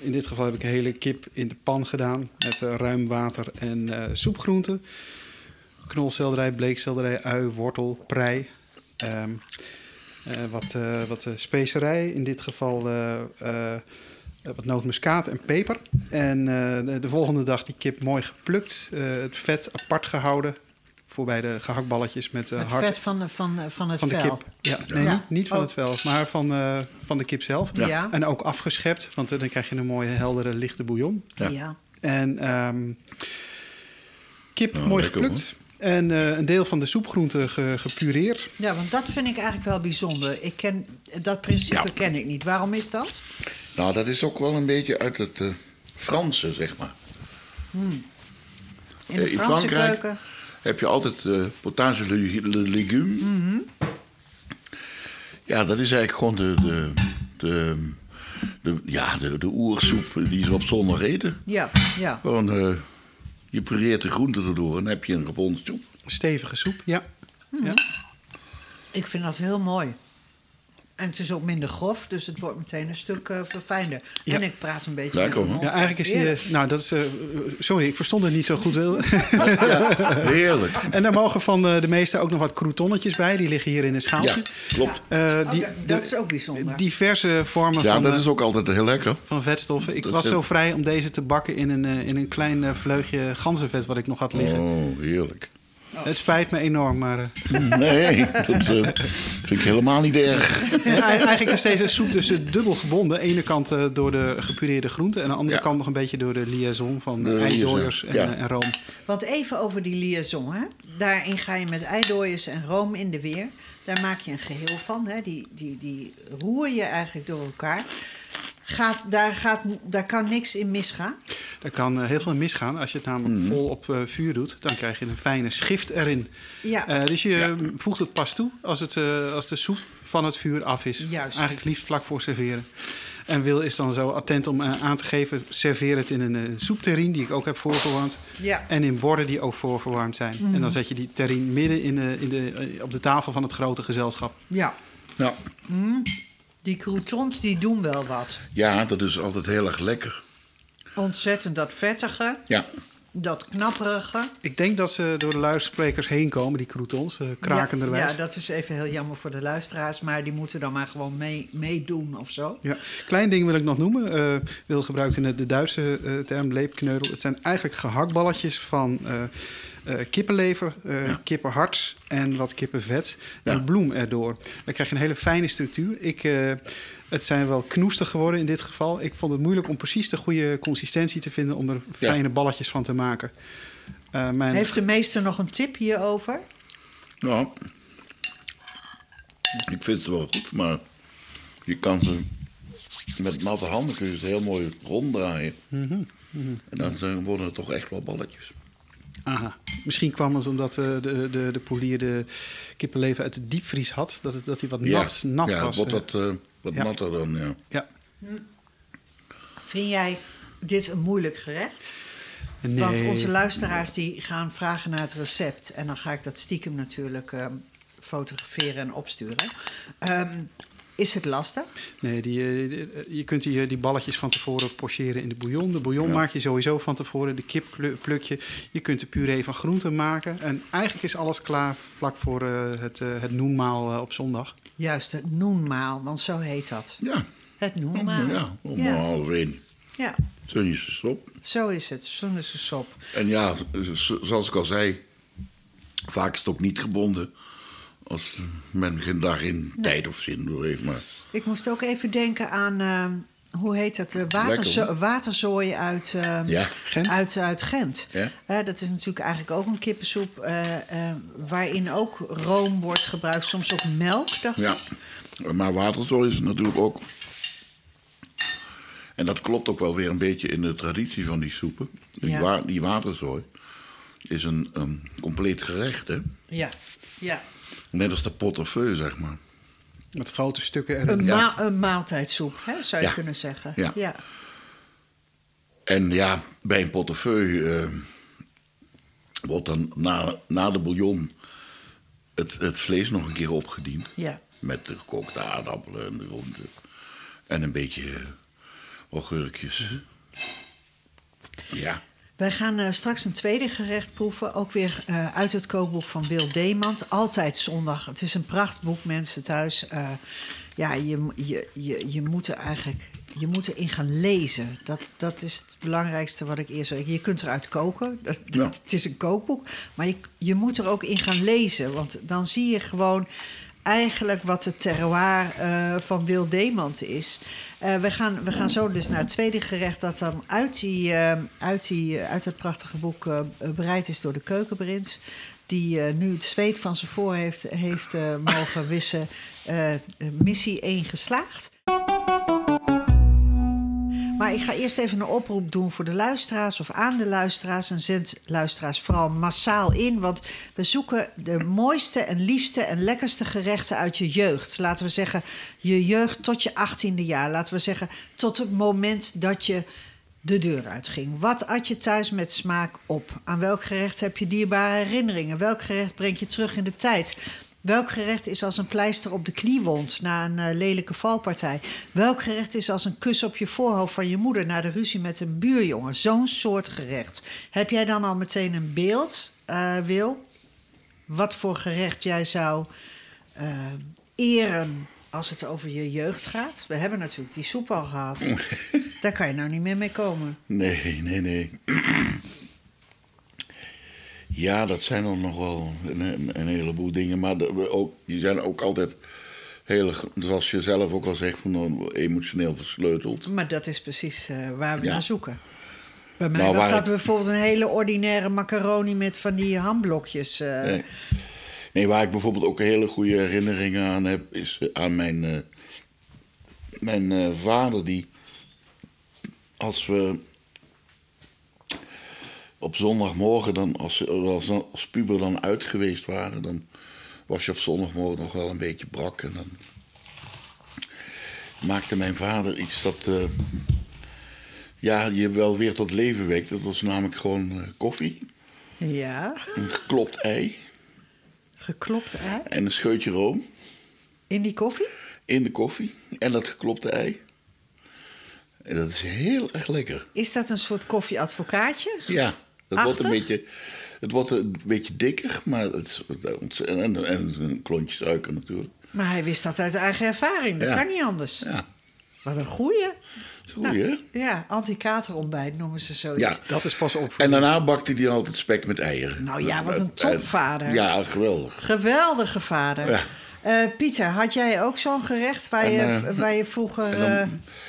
In dit geval heb ik een hele kip in de pan gedaan met eh, ruim water en soepgroenten. Knolselderij, bleekselderij, ui, wortel, prei. Ehm, eh, wat, wat specerij, in dit geval wat nootmuskaat en peper. En eh, de, de volgende dag die kip mooi geplukt, eh, het vet apart gehouden voor bij de gehaktballetjes met eh, Het hart vet van, de, van, van het van de vel. kip. Ja, nee, Ja. niet, niet van Oh. het vel, maar van, eh, van de kip zelf. Ja. En ook afgeschept, want eh, dan krijg je een mooie, heldere, lichte bouillon. Ja. Ja. En ehm, kip Nou, mooi geplukt. En eh, een deel van de soepgroenten ge- gepureerd. Ja, want dat vind ik eigenlijk wel bijzonder. Ik ken, dat principe Ja. ken ik niet. Waarom is dat? Nou, dat is ook wel een beetje uit het eh, Franse, zeg maar. In de Eh, in Franse Frankrijk keuken. heb je altijd eh potage de légumes. Mhm. Ja, dat is eigenlijk gewoon de, de, de, de, ja, de, de oersoep die ze op zondag eten. Ja, ja. Gewoon, eh, je pureert de groenten erdoor en dan heb je een gebonden soep. Stevige soep, ja. Mhm. ja. Ik vind dat heel mooi. En het is ook minder grof, dus het wordt meteen een stuk eh, verfijnder. Ja. En ik praat een beetje Lekker, hoor. Ja, eigenlijk is die... Eh, nou, dat is... eh, sorry, ik verstond het niet zo goed. Heerlijk. [laughs] en daar mogen van de meeste ook nog wat croutonnetjes bij. Die liggen hier in een Ja, schaaltje. klopt. Eh, die, dat de- is ook bijzonder. Diverse vormen Ja, van, dat eh, is ook altijd heel lekker. van vetstoffen. Ik Dat was zo vrij om deze te bakken in een, in een klein vleugje ganzenvet wat ik nog had liggen. Oh, heerlijk. Het spijt me enorm, maar eh, [laughs] Nee, dat eh, vind ik helemaal niet erg. ja, eigenlijk is deze soep dus eh, dubbel gebonden. Aan de ene kant eh, door de gepureerde groenten en aan de andere Ja. kant nog een beetje door de liaison van De eidooiers en, ja. en room. Want even over die liaison. Hè? Daarin ga je met eidooiers en room in de weer. Daar maak je een geheel van. Hè? Die, die, die roer je eigenlijk door elkaar. Gaat, daar, gaat, daar kan niks in misgaan. Daar kan eh, heel veel in misgaan. Als je het namelijk Mhm. vol op eh, vuur doet, dan krijg je een fijne schift erin. Ja. Eh, dus je voegt het pas toe als, het, eh, als de soep van het vuur af is. Juist. Eigenlijk liefst vlak voor serveren. En Wil is dan zo attent om aan te geven... serveer het in een eh, soepterrien die ik ook heb voorverwarmd. Ja. En in borden die ook voorverwarmd zijn. En dan zet je die terrien midden in de, in de, op de tafel van het grote gezelschap. Ja. Ja. Die croutons die doen wel wat. ja, dat is altijd heel erg lekker. Ontzettend dat vettige, Ja, dat knapperige. Ik denk dat ze door de luidsprekers heen komen, die croutons, eh krakenderwijs. Ja, ja, dat is even heel jammer voor de luisteraars. Maar die moeten dan maar gewoon mee, meedoen of zo. Ja, klein ding wil ik nog noemen. Eh Wil gebruikt in de, Duitse eh, term leepkneudel. Het zijn eigenlijk gehaktballetjes van eh, kippenlever, Ja. kippenhart en wat kippenvet. Ja. En bloem erdoor. Dan krijg je een hele fijne structuur. Ik, het zijn wel knoestig geworden in dit geval. Ik vond het moeilijk om precies de goede consistentie te vinden... om er Ja. fijne balletjes van te maken. Eh, mijn Heeft de meester nog een tip hierover? ja. Ik vind het wel goed, maar je kan ze met natte handen kun je ze heel mooi ronddraaien. En dan zijn- worden het toch echt wel balletjes. Aha. Misschien kwam het omdat eh, de, de, de polier de kippenlever uit de diepvries had. Dat, het, dat hij wat nat, nat ja, was. wordt eh. dat eh, wat Ja. natter dan, ja. Ja. Vind jij dit een moeilijk gerecht? Nee. Want onze luisteraars die gaan vragen naar het recept. En dan ga ik dat stiekem natuurlijk ehm, fotograferen en opsturen. Ehm, is het lastig? Nee, die, eh, die- eh, je kunt die, die balletjes van tevoren pocheren in de bouillon. De bouillon maak je sowieso van tevoren. De kip pluk je. Je kunt de puree van groenten maken. En eigenlijk is alles klaar vlak voor eh, het, eh, het noenmaal op zondag. Juist, het noenmaal, want zo heet dat. Ja, Het noenmaal. ja, om ja. half één. ja, Sunnische stop. zo is het. Zonder sop. En ja, zoals ik al zei, vaak is het ook niet gebonden. Als men geen dag in tijd of zin door heeft. Maar Ik moest ook even denken aan, ehm, hoe heet dat, de waterzo waterzooi uit, ehm, Ja. Gent? uit, uit Gent. Ja. Dat is natuurlijk eigenlijk ook een kippensoep eh, eh, waarin ook room wordt gebruikt, soms ook melk, dacht ja, ik. maar waterzooi is natuurlijk ook. En dat klopt ook wel weer een beetje in de traditie van die soepen. Die, Ja. wa- die waterzooi is een, een compleet gerecht, hè? Ja, ja. Net als de portefeuille, zeg maar. Met grote stukken erin. Een, Ja. ma- een maaltijdsoep, hè, zou je Ja. kunnen zeggen. Ja. ja. En ja, bij een portefeuille eh, wordt dan na, na de bouillon het, het vlees nog een keer opgediend. ja. Met de gekookte aardappelen en de groenten. En een beetje augurkjes. Mhm. Ja. Wij gaan eh, straks een tweede gerecht proeven. Ook weer eh, uit het kookboek van Wil Demand. Altijd zondag. Het is een prachtboek, mensen thuis. Eh, ja, je, je, je, je moet er eigenlijk je moet erin gaan lezen. Dat, dat is het belangrijkste wat ik eerst. Je kunt eruit koken. [laughs] Dat, Ja. Het is een kookboek. Maar je, je moet er ook in gaan lezen. Want dan zie je gewoon eigenlijk wat het terroir eh, van Wil Demand is. Eh, we, gaan, we gaan zo dus naar het tweede gerecht... dat dan uit, die, eh, uit, die, uit het prachtige boek bereid is door de keukenprins... die nu het zweet van zijn voor heeft, heeft mogen wissen. Missie 1 geslaagd. Maar ik ga eerst even een oproep doen voor de luisteraars of aan de luisteraars. En zend luisteraars vooral massaal in. Want we zoeken de mooiste en liefste en lekkerste gerechten uit je jeugd. Laten we zeggen, je jeugd tot je 18e jaar. Laten we zeggen, tot het moment dat je de deur uitging. Wat at je thuis met smaak op? Aan welk gerecht heb je dierbare herinneringen? Welk gerecht brengt je terug in de tijd? Welk gerecht is als een pleister op de kniewond na een eh, lelijke valpartij? Welk gerecht is als een kus op je voorhoofd van je moeder na de ruzie met een buurjongen? Zo'n soort gerecht. Heb jij dan al meteen een beeld, eh, Wil? Wat voor gerecht jij zou eh, eren als het over je jeugd gaat? We hebben natuurlijk die soep al gehad. Daar kan je nou niet meer mee komen. Nee, nee, nee. Ja, dat zijn er nog wel een, een, heleboel dingen. Maar de- ook, die zijn ook altijd heel, zoals je zelf ook al zegt, van, eh, emotioneel versleuteld. Maar dat is precies eh, waar we Ja. naar zoeken. Bij mij Nou, was dat ik- bijvoorbeeld een hele ordinaire macaroni met van die hamblokjes. eh. Nee. nee, waar ik bijvoorbeeld ook hele goede herinneringen aan heb, is eh, aan mijn, mijn vader die, als we op zondagmorgen, dan, als, als, als puber dan uit geweest waren, dan was je op zondagmorgen nog wel een beetje brak. En dan maakte mijn vader iets dat eh, ja, je wel weer tot leven wekt. Dat was namelijk gewoon eh, koffie, Ja, een geklopt ei geklopt ei. en een scheutje room In die koffie? in de koffie en dat geklopte ei. En dat is heel erg lekker. Is dat een soort koffieadvocaatje? Ja, het wordt, een beetje, het wordt een beetje dikker, maar het is, en, en, en een klontje suiker natuurlijk. Maar hij wist dat uit eigen ervaring. Dat Ja. kan niet anders. Ja, Wat een goeie. is goed, hè? Ja, anti-katerontbijt noemen ze zoiets. Ja. Dat is pas op. En daarna bakte hij altijd spek met eieren. Nou ja, wat een En- topvader. Ja, geweldig. Geweldige vader. Ja. Eh, Pieter, had jij ook zo'n gerecht waar, En, je, eh, waar je vroeger... En, dan-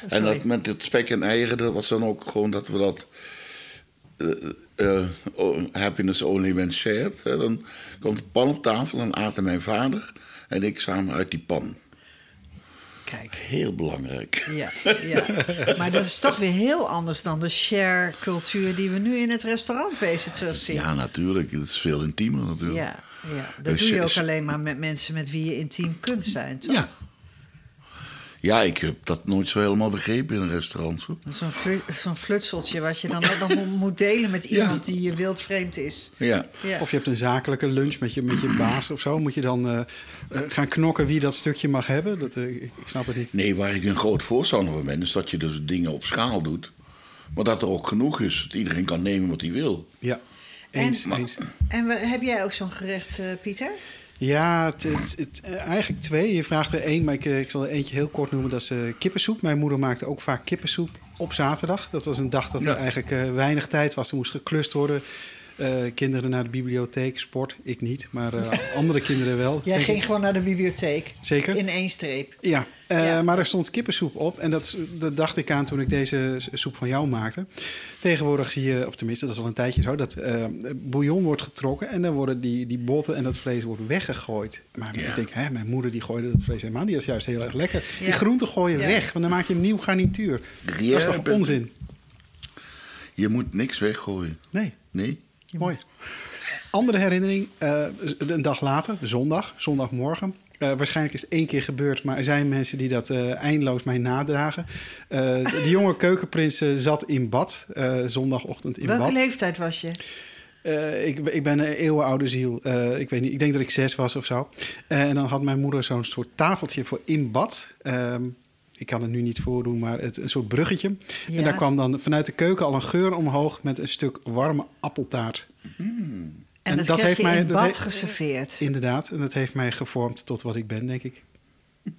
eh, en dat met het spek en eieren, dat was dan ook gewoon dat we dat. Eh, happiness only when shared. Hè. Dan komt de pan op tafel en aten mijn vader en ik samen uit die pan. Kijk. Heel belangrijk. Ja, ja, maar dat is toch weer heel anders dan de share-cultuur die we nu in het restaurantwezen terugzien. Ja, natuurlijk. Het is veel intiemer natuurlijk. ja, ja. dat doe je je- ook alleen maar met mensen met wie je intiem kunt zijn, toch? Ja. Ja, ik heb dat nooit zo helemaal begrepen in een restaurant. Zo'n flu- zo'n flutseltje wat je dan mo- moet delen met [laughs] iemand die je wildvreemd is. Ja. Ja. Of je hebt een zakelijke lunch met je, met je baas of zo. Moet je dan eh, eh, gaan knokken wie dat stukje mag hebben? Dat, eh, ik, ik snap het niet. Nee, waar ik een groot voorstander van ben, is dat je dus dingen op schaal doet. Maar dat er ook genoeg is. Dat iedereen kan nemen wat hij wil. Ja, eens. En- eens. En we- heb jij ook zo'n gerecht, eh, Pieter? Ja, het, het- het- eh, eigenlijk twee. Je vraagt er één, maar ik, eh, ik zal er eentje heel kort noemen. Dat is eh, kippensoep. Mijn moeder maakte ook vaak kippensoep op zaterdag. Dat was een dag dat Ja. er eigenlijk weinig tijd was. Er moest geklust worden. Eh, kinderen naar de bibliotheek, sport. Ik niet, maar eh, [laughs] andere kinderen wel. Jij ging ik. gewoon naar de bibliotheek. Zeker. In één streep. Ja, eh, Ja. maar er stond kippensoep op. En dat, dat dacht ik aan toen ik deze soep van jou maakte. Tegenwoordig zie je, of tenminste, dat is al een tijdje zo... dat eh, bouillon wordt getrokken en dan worden die, die botten en dat vlees wordt weggegooid. Maar Ja. ik denk, hè, mijn moeder die gooide dat vlees helemaal niet. Dat is juist heel erg lekker. Ja. Die groenten gooi je Ja. weg, want dan maak je een nieuw garnituur. Ja, dat is toch onzin? Je moet niks weggooien. Nee, Nee? Mooi. Andere herinnering, eh, een dag later, zondag, zondagmorgen. Eh, waarschijnlijk is het één keer gebeurd, maar er zijn mensen die dat eh, eindeloos mij nadragen. De, jonge [laughs] keukenprins zat in bad, zondagochtend in Welke bad. leeftijd was je? Ik, ik ben een eeuwenoude ziel. Ik weet niet, ik denk dat ik zes was of zo. En dan had mijn moeder zo'n soort tafeltje voor in bad. Ehm, ik kan het nu niet voordoen, maar het, een soort bruggetje. Ja. En daar kwam dan vanuit de keuken al een geur omhoog met een stuk warme appeltaart. En, En dat, heeft mij- in dat bad heeft- geserveerd. Inderdaad, en dat heeft mij gevormd tot wat ik ben, denk ik.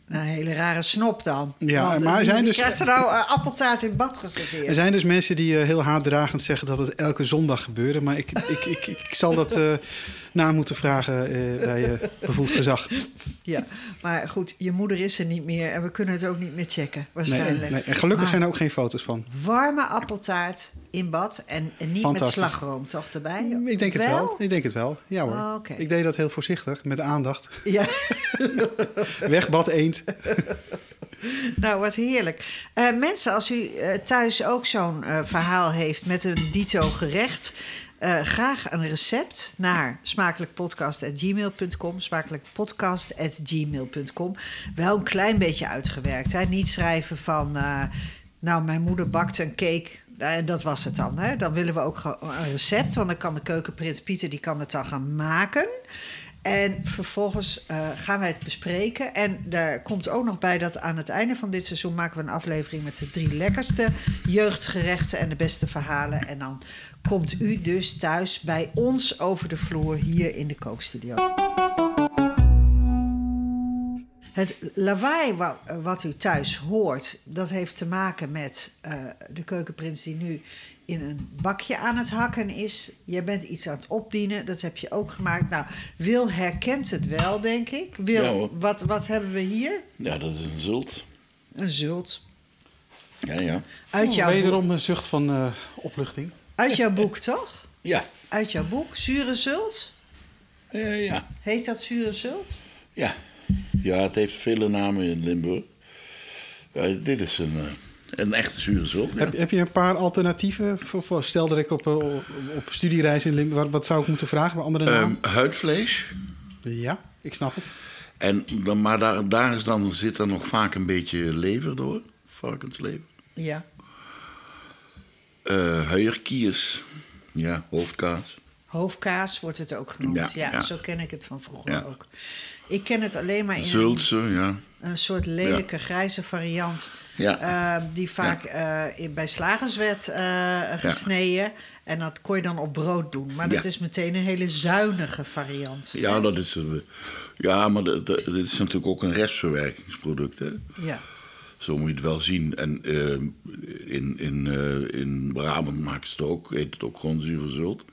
Een hele rare snop dan. Ja, Want, maar er wie- zijn dus- krijgt er nou eh, appeltaart in bad geserveerd? Er zijn dus mensen die eh, heel haatdragend zeggen dat het elke zondag gebeurde. Maar ik, ik, ik, ik, zal dat eh, na moeten vragen eh, bij eh, bevoegd gezag. [laughs] Ja, maar goed, je moeder is er niet meer en we kunnen het ook niet meer checken, waarschijnlijk. nee. En gelukkig Maar zijn er ook geen foto's van. Warme appeltaart in bad en, en niet met slagroom toch erbij? Ik denk het wel. Ik denk het wel. Ja hoor. Oh. Ik deed dat heel voorzichtig, met aandacht. Ja, [laughs] Weg bad eend. [laughs] nou wat heerlijk. Eh, mensen, als u thuis ook zo'n verhaal heeft met een dito gerecht... eh, graag een recept naar smakelijkpodcast.gmail.com. Smakelijkpodcast.gmail.com. Wel een klein beetje uitgewerkt. Hè? Niet schrijven van... eh, nou, mijn moeder bakte een cake... Eh, dat was het dan. Hè? Dan willen we ook een recept. Want dan kan de keukenprins Pieter die kan het dan gaan maken. En vervolgens eh, gaan wij het bespreken. En daar komt ook nog bij dat aan het einde van dit seizoen maken we een aflevering met de drie lekkerste jeugdgerechten en de beste verhalen. En dan komt u dus thuis bij ons over de vloer hier in de kookstudio. Het lawaai wa- wat u thuis hoort, dat heeft te maken met eh, de keukenprins die nu in een bakje aan het hakken is. Jij bent iets aan het opdienen, dat heb je ook gemaakt. Nou, Wil herkent het wel, denk ik. Wil, Ja, wat, wat hebben we hier? Ja, dat is een zult. Een zult. Ja, ja. Uit jouw, boek, Wederom een zucht van eh, opluchting. uit jouw boek, toch? Ja. Uit jouw boek. Zure zult? Eh, ja. Heet dat zure zult? Ja. Ja, het heeft vele namen in Limburg. Ja, dit is een, eh, een echte zure zult. Ja. Heb, heb je een paar alternatieven? Voor, voor- stel dat ik op, eh, op, op studiereis in Limburg... Wat, wat zou ik moeten vragen bij andere namen? Ehm, huidvlees. ja, ik snap het. En dan, maar daar, daar is dan, zit er nog vaak een beetje lever door. Varkenslever. Ja. Eh huierkiers. Ja, hoofdkaas. Hoofdkaas wordt het ook genoemd. Ja, Ja, ja. zo ken ik het van vroeger Ja. ook. Ik ken het alleen maar in Zultse, ja. Een soort lelijke grijze variant. Ja. eh, die vaak eh, bij slagers werd eh, gesneden. En dat kon je dan op brood doen. Maar dat is meteen een hele zuinige variant. Ja, dat is... ja, maar dit is natuurlijk ook een restverwerkingsproduct, hè. Ja. Zo moet je het wel zien. En in, in, in Brabant maken ze het ook, heet het ook gewoon zure zult.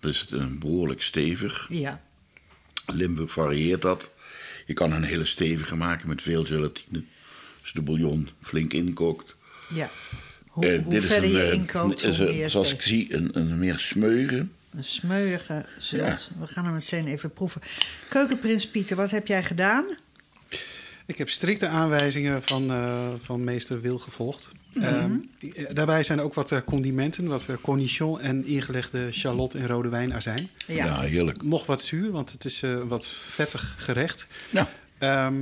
Dus het is behoorlijk stevig. ja. Limburg varieert dat. Je kan een hele stevige maken met veel gelatine. Als de bouillon flink inkookt. ja. Hoe, Eh, hoe verder je eh, inkookt, is hoe een- meer Zoals steek. ik zie, een, een meer smeuige. Een smeuïge zult. We gaan hem meteen even proeven. Keukenprins Pieter, wat heb jij gedaan? Ik heb strikte aanwijzingen van, eh, van meester Wil gevolgd. Ehm, eh, daarbij zijn ook wat eh, condimenten, wat uh, cornichon en ingelegde shallot in rode wijnazijn. Ja, heerlijk. Nog wat zuur, want het is eh, wat vettig gerecht. Ja, Ehm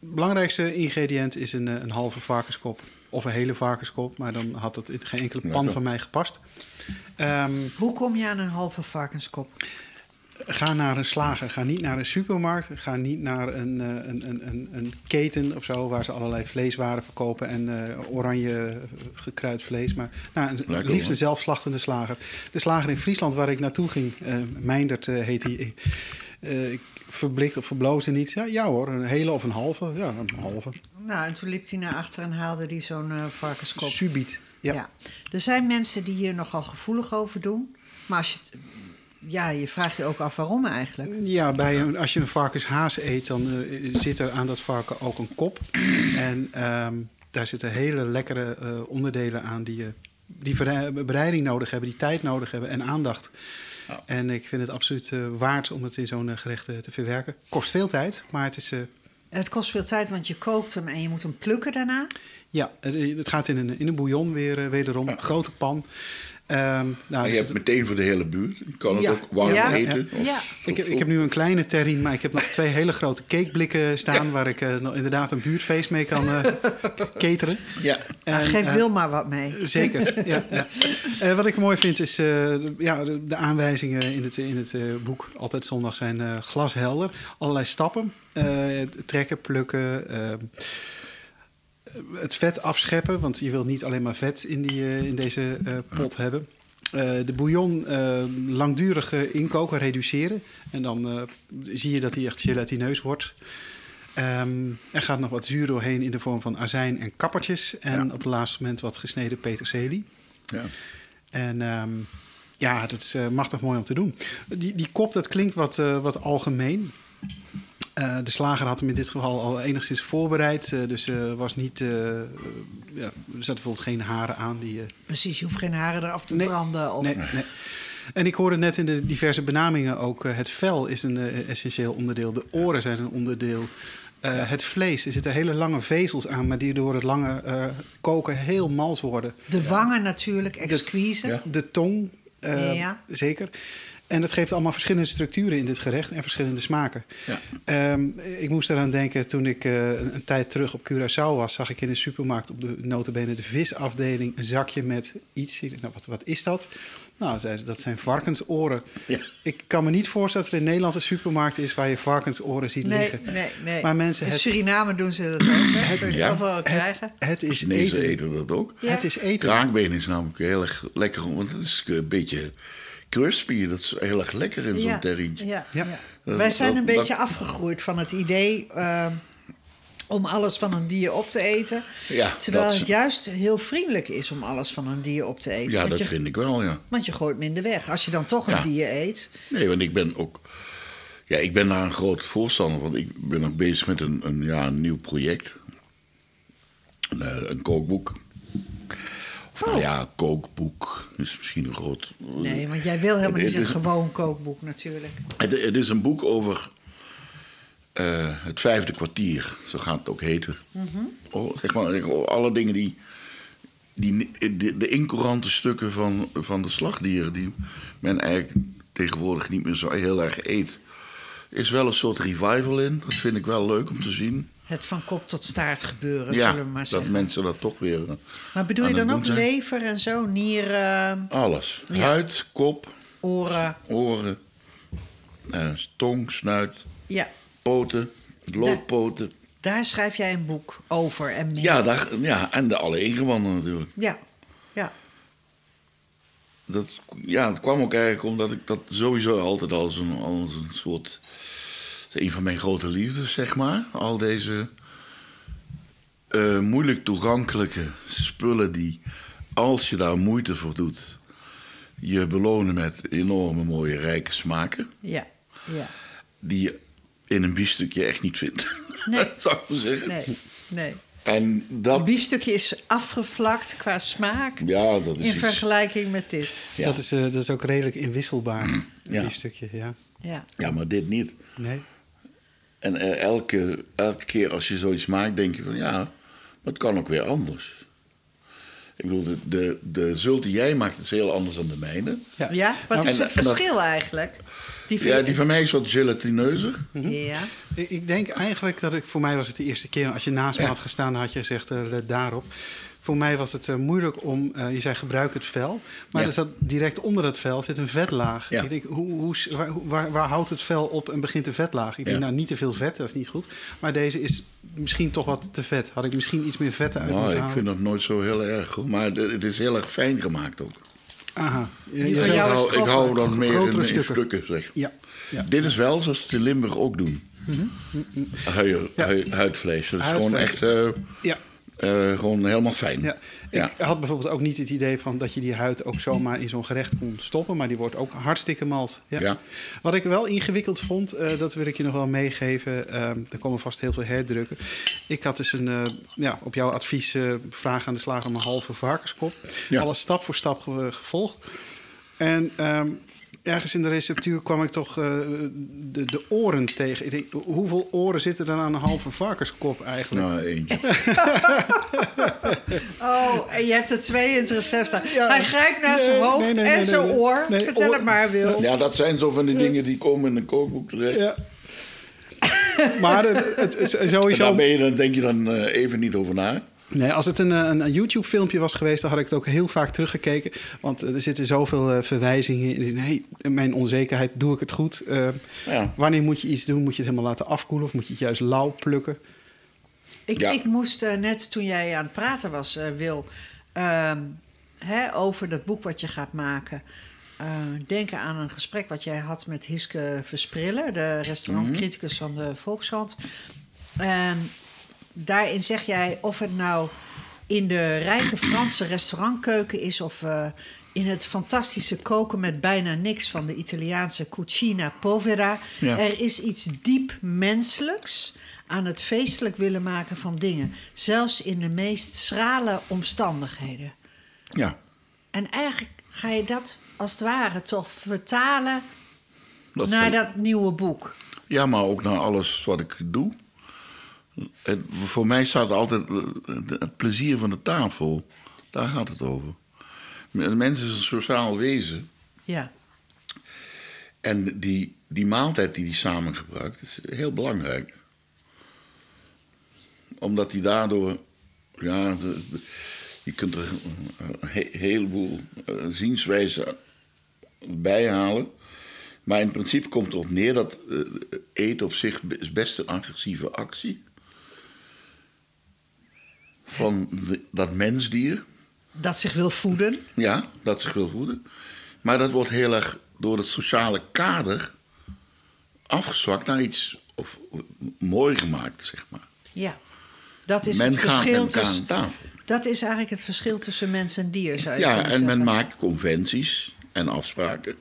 belangrijkste ingrediënt is een, een halve varkenskop. Of een hele varkenskop, maar dan had het in geen enkele pan van mij gepast. Ehm, Hoe kom je aan een halve varkenskop? Ga naar een slager. Ga niet naar een supermarkt. Ga niet naar een, eh, een, een, een, een keten of zo... waar ze allerlei vleeswaren verkopen... en eh, oranje gekruid vlees. Maar nou, een Lekker, liefst een zelfslachtende slager. De slager in Friesland waar ik naartoe ging... eh Meindert eh, heet hij... eh, ik verblikt of verbloosde niet. Ja, ja hoor, een hele of een halve. Ja, een halve. Nou, en toen liep hij naar achter en haalde hij zo'n varkenskop. Subiet. Ja. Ja. Er zijn mensen die hier nogal gevoelig over doen. Maar als je het- ja, je vraagt je ook af waarom eigenlijk. Ja, bij een, als je een varkenshaas eet, dan eh, zit er aan dat varken ook een kop. En ehm, daar zitten hele lekkere eh, onderdelen aan die, je die bereiding nodig hebben, die tijd nodig hebben en aandacht. En ik vind het absoluut eh, waard om het in zo'n eh, gerecht eh, te verwerken. Kost veel tijd, maar het is... eh, Het kost veel tijd, want je kookt hem en je moet hem plukken daarna. ja, het, het gaat in een, in een bouillon weer, eh, wederom. Grote pan. Ehm, nou, en je zit- hebt meteen voor de hele buurt. Je kan het Ja. ook warm Ja. eten. Ja. of Ja. Ik heb, zo- ik heb nu een kleine terrine, maar ik heb nog twee hele grote cakeblikken staan... waar ik eh, inderdaad een buurtfeest mee kan eh [laughs] cateren. Ja, En, geef eh, Wil maar wat mee. Zeker, [laughs] ja. ja. Eh, wat ik mooi vind is, eh, de, ja, de, de aanwijzingen in het, in het eh, boek Altijd Zondag zijn eh, glashelder. Allerlei stappen, eh, trekken, plukken, eh, het vet afscheppen, want je wil niet alleen maar vet in, die, eh, in deze eh, pot hebben. Eh, de bouillon langdurig eh, inkoken, reduceren. En dan zie je dat hij echt gelatineus wordt. Ehm, er gaat nog wat zuur doorheen in de vorm van azijn en kappertjes. En Ja. op het laatste moment wat gesneden peterselie. Ja. En ehm, ja, dat is machtig mooi om te doen. Die, die kop, dat klinkt wat, wat algemeen. Eh, de slager had hem in dit geval al enigszins voorbereid. eh, dus er was niet, eh, ja, er zaten bijvoorbeeld geen haren aan. Die, eh, Precies, je hoeft geen haren eraf te Nee, branden. Of... nee, nee. En ik hoorde net in de diverse benamingen ook... eh, het vel is een eh, essentieel onderdeel. De oren zijn een onderdeel. Eh, Het vlees, er zitten hele lange vezels aan... maar die door het lange eh, koken heel mals worden. De wangen natuurlijk, exquise. Ja. De tong, eh, Ja. zeker. En dat geeft allemaal verschillende structuren in dit gerecht en verschillende smaken. Ja. Ehm, ik moest eraan denken toen ik eh, een, een tijd terug op Curaçao was, zag ik in de supermarkt op de notabene de visafdeling een zakje met iets. Nou, wat, wat is dat? Nou, zei ze, dat zijn varkensoren. Ja. Ik kan me niet voorstellen dat er een Nederlandse supermarkt is waar je varkensoren ziet Nee, liggen. nee, nee. Maar mensen, In het, Suriname doen ze dat ook. hè? Kun je Ja. het overal krijgen. het is Chinezen eten. eten dat ook. Ja. Het is eten. Kraakbeen is namelijk heel erg lekker, want het is een beetje crispy. Dat is heel erg lekker in zo'n terrintje. Ja, Ja. ja. Dat- Wij zijn een dat- beetje afgegroeid van het idee ehm, om alles van een dier op te eten. Ja, terwijl dat- het juist heel vriendelijk is om alles van een dier op te eten. Ja, dat je, vind ik wel, ja. want je gooit minder weg. Als je dan toch een dier eet. Nee, want ik ben ook... Ja, ik ben daar een groot voorstander van. Ik ben ook bezig met een, een, ja, een nieuw project. Een, eh, een kookboek. Nou Oh. ja, kookboek is misschien een groot... Nee, want jij wil helemaal Het- niet het een gewoon kookboek natuurlijk. Het, het is een boek over eh, het vijfde kwartier, zo gaat het ook heten. oh, zeg maar, alle dingen die. die de, de incourante stukken van, van de slagdieren, die men eigenlijk tegenwoordig niet meer zo heel erg eet. Is wel een soort revival in. Dat vind ik wel leuk om te zien. Het van kop tot staart gebeuren, ja, zullen we maar dat zeggen. mensen dat toch weer. eh, Maar bedoel je dan ook zijn. lever en zo? Nieren, Alles. Ja. Huid, kop, oren? oren, eh, tong, snuit, Ja, poten, looppoten. daar schrijf jij een boek over en mee. Ja, daar, ja, en de alle ingewanden natuurlijk. Ja, ja. Dat, ja, het kwam ook eigenlijk omdat ik dat sowieso altijd als een, als een soort... Het is een van mijn grote liefdes, zeg maar. Al deze eh, moeilijk toegankelijke spullen die, als je daar moeite voor doet... je belonen met enorme mooie rijke smaken... Ja, ja. die je in een biefstukje echt niet vindt. Nee. [laughs] Zou ik maar zeggen. Nee, nee. En Het dat... biefstukje is afgevlakt qua smaak Ja, dat is in iets- vergelijking met dit. Ja. Dat, is, eh, dat is ook redelijk inwisselbaar, een Ja. biefstukje. Ja. Ja. Ja, maar dit niet. Nee. En eh, elke, elke keer als je zoiets maakt, denk je van ja, maar het kan ook weer anders. Ik bedoel, de, de, de zult die jij maakt is heel anders dan de mijne. Ja. Ja, wat Nou, is en- het dat- verschil eigenlijk? Die Ja, die van mij is wat gelatineuzer. Ja, Ik, ik denk eigenlijk dat ik, voor mij was het de eerste keer, als je naast me Ja. had gestaan, had je gezegd, eh, let daarop. Voor mij was het eh, moeilijk om, eh, je zei gebruik het vel, maar Ja. er zat direct onder het vel zit een vetlaag. Ja. Ik denk, hoe, hoe, waar, waar, waar houdt het vel op en begint de vetlaag? Ik denk, nou niet te veel vet, dat is niet goed. Maar deze is misschien toch wat te vet. Had ik misschien iets meer vetten uit Nou, moeten ik vind dat nooit zo heel erg goed. Maar de- het is heel erg fijn gemaakt ook. Aha. Ja, ik, is hou, ik grover. hou dan meer in, stukken. stukken. zeg. Ja. Ja. Dit is wel zoals in Limburg ook doen. Hui- Ja. hui- huidvlees. Dus gewoon Huidvlees. echt eh, ja. Eh, gewoon helemaal fijn. Ja. Ja. Ik had bijvoorbeeld ook niet het idee van dat je die huid ook zomaar in zo'n gerecht kon stoppen, maar die wordt ook hartstikke mals. Ja. Ja. Wat ik wel ingewikkeld vond, eh, dat wil ik je nog wel meegeven. ehm er komen vast heel veel herdrukken. Ik had dus een, ja, op jouw advies vraag aan de slager om een halve varkenskop. Ja. Alles stap voor stap ge- gevolgd. En ehm, ergens in de receptuur kwam ik toch eh, de, de oren tegen. Ik denk, hoeveel oren zitten er aan een halve varkenskop eigenlijk? Nou, eentje. [laughs] Oh, en je hebt er twee in het recept staan. Ja. Hij grijpt naar Nee, zijn hoofd nee, nee, en zijn oor. Nee, Vertel oor- het maar, Wil. Ja, dat zijn zo van die dingen die komen in een kookboek terecht. Ja. maar het, het En sowieso... daar ben je, dan denk je dan eh, even niet over na. Nee, als het een, eh, een, een YouTube-filmpje was geweest, dan had ik het ook heel vaak teruggekeken. Want eh, er zitten zoveel eh, verwijzingen in. Hey, mijn onzekerheid, doe ik het goed? Ja. Wanneer moet je iets doen? Moet je het helemaal laten afkoelen of moet je het juist lauw plukken? Ik, Ja. ik moest net toen jij aan het praten was, eh, Wil, ehm, hè, over dat boek wat je gaat maken. eh, denken aan een gesprek wat jij had met Hiske Verspriller, de restaurantcriticus van de Volkskrant. En daarin zeg jij of het nou in de rijke Franse restaurantkeuken is of eh, in het fantastische koken met bijna niks van de Italiaanse cucina povera. Ja. Er is iets diep menselijks aan het feestelijk willen maken van dingen, zelfs in de meest schrale omstandigheden. Ja, En eigenlijk ga je dat als het ware toch vertalen dat naar dat nieuwe boek. ja, maar ook naar alles wat ik doe. Het, voor mij staat altijd het plezier van de tafel. Daar gaat het over. Een mens is een sociaal wezen. Ja, En die, die maaltijd die hij samen gebruikt is heel belangrijk. Omdat hij daardoor. Ja, de- de- je kunt er een he- heleboel eh, zienswijzen bij halen. Maar in principe komt het erop neer dat eh, eten op zich is best een agressieve actie. Van de- dat mensdier. dat zich wil voeden. Ja, dat zich wil voeden. Maar dat wordt heel erg door het sociale kader afgezwakt naar iets of mooi gemaakt, zeg maar. Ja, dat is men het gaat verschil elkaar tussen. aan tafel. Dat is eigenlijk het verschil tussen mens en dier, zou je Ja, en men maakt conventies en afspraken,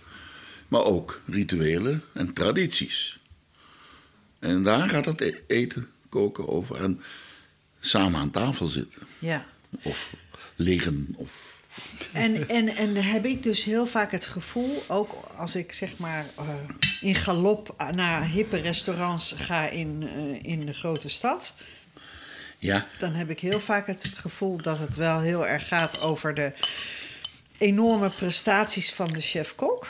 maar ook rituelen en tradities. En daar gaat het e- eten, koken over en samen aan tafel zitten. Ja. Of liggen. Of... En, en, en heb ik dus heel vaak het gevoel, ook als ik zeg maar eh, in galop naar hippe restaurants ga in, eh, in de grote stad, Ja, dan heb ik heel vaak het gevoel dat het wel heel erg gaat over de enorme prestaties van de chef-kok.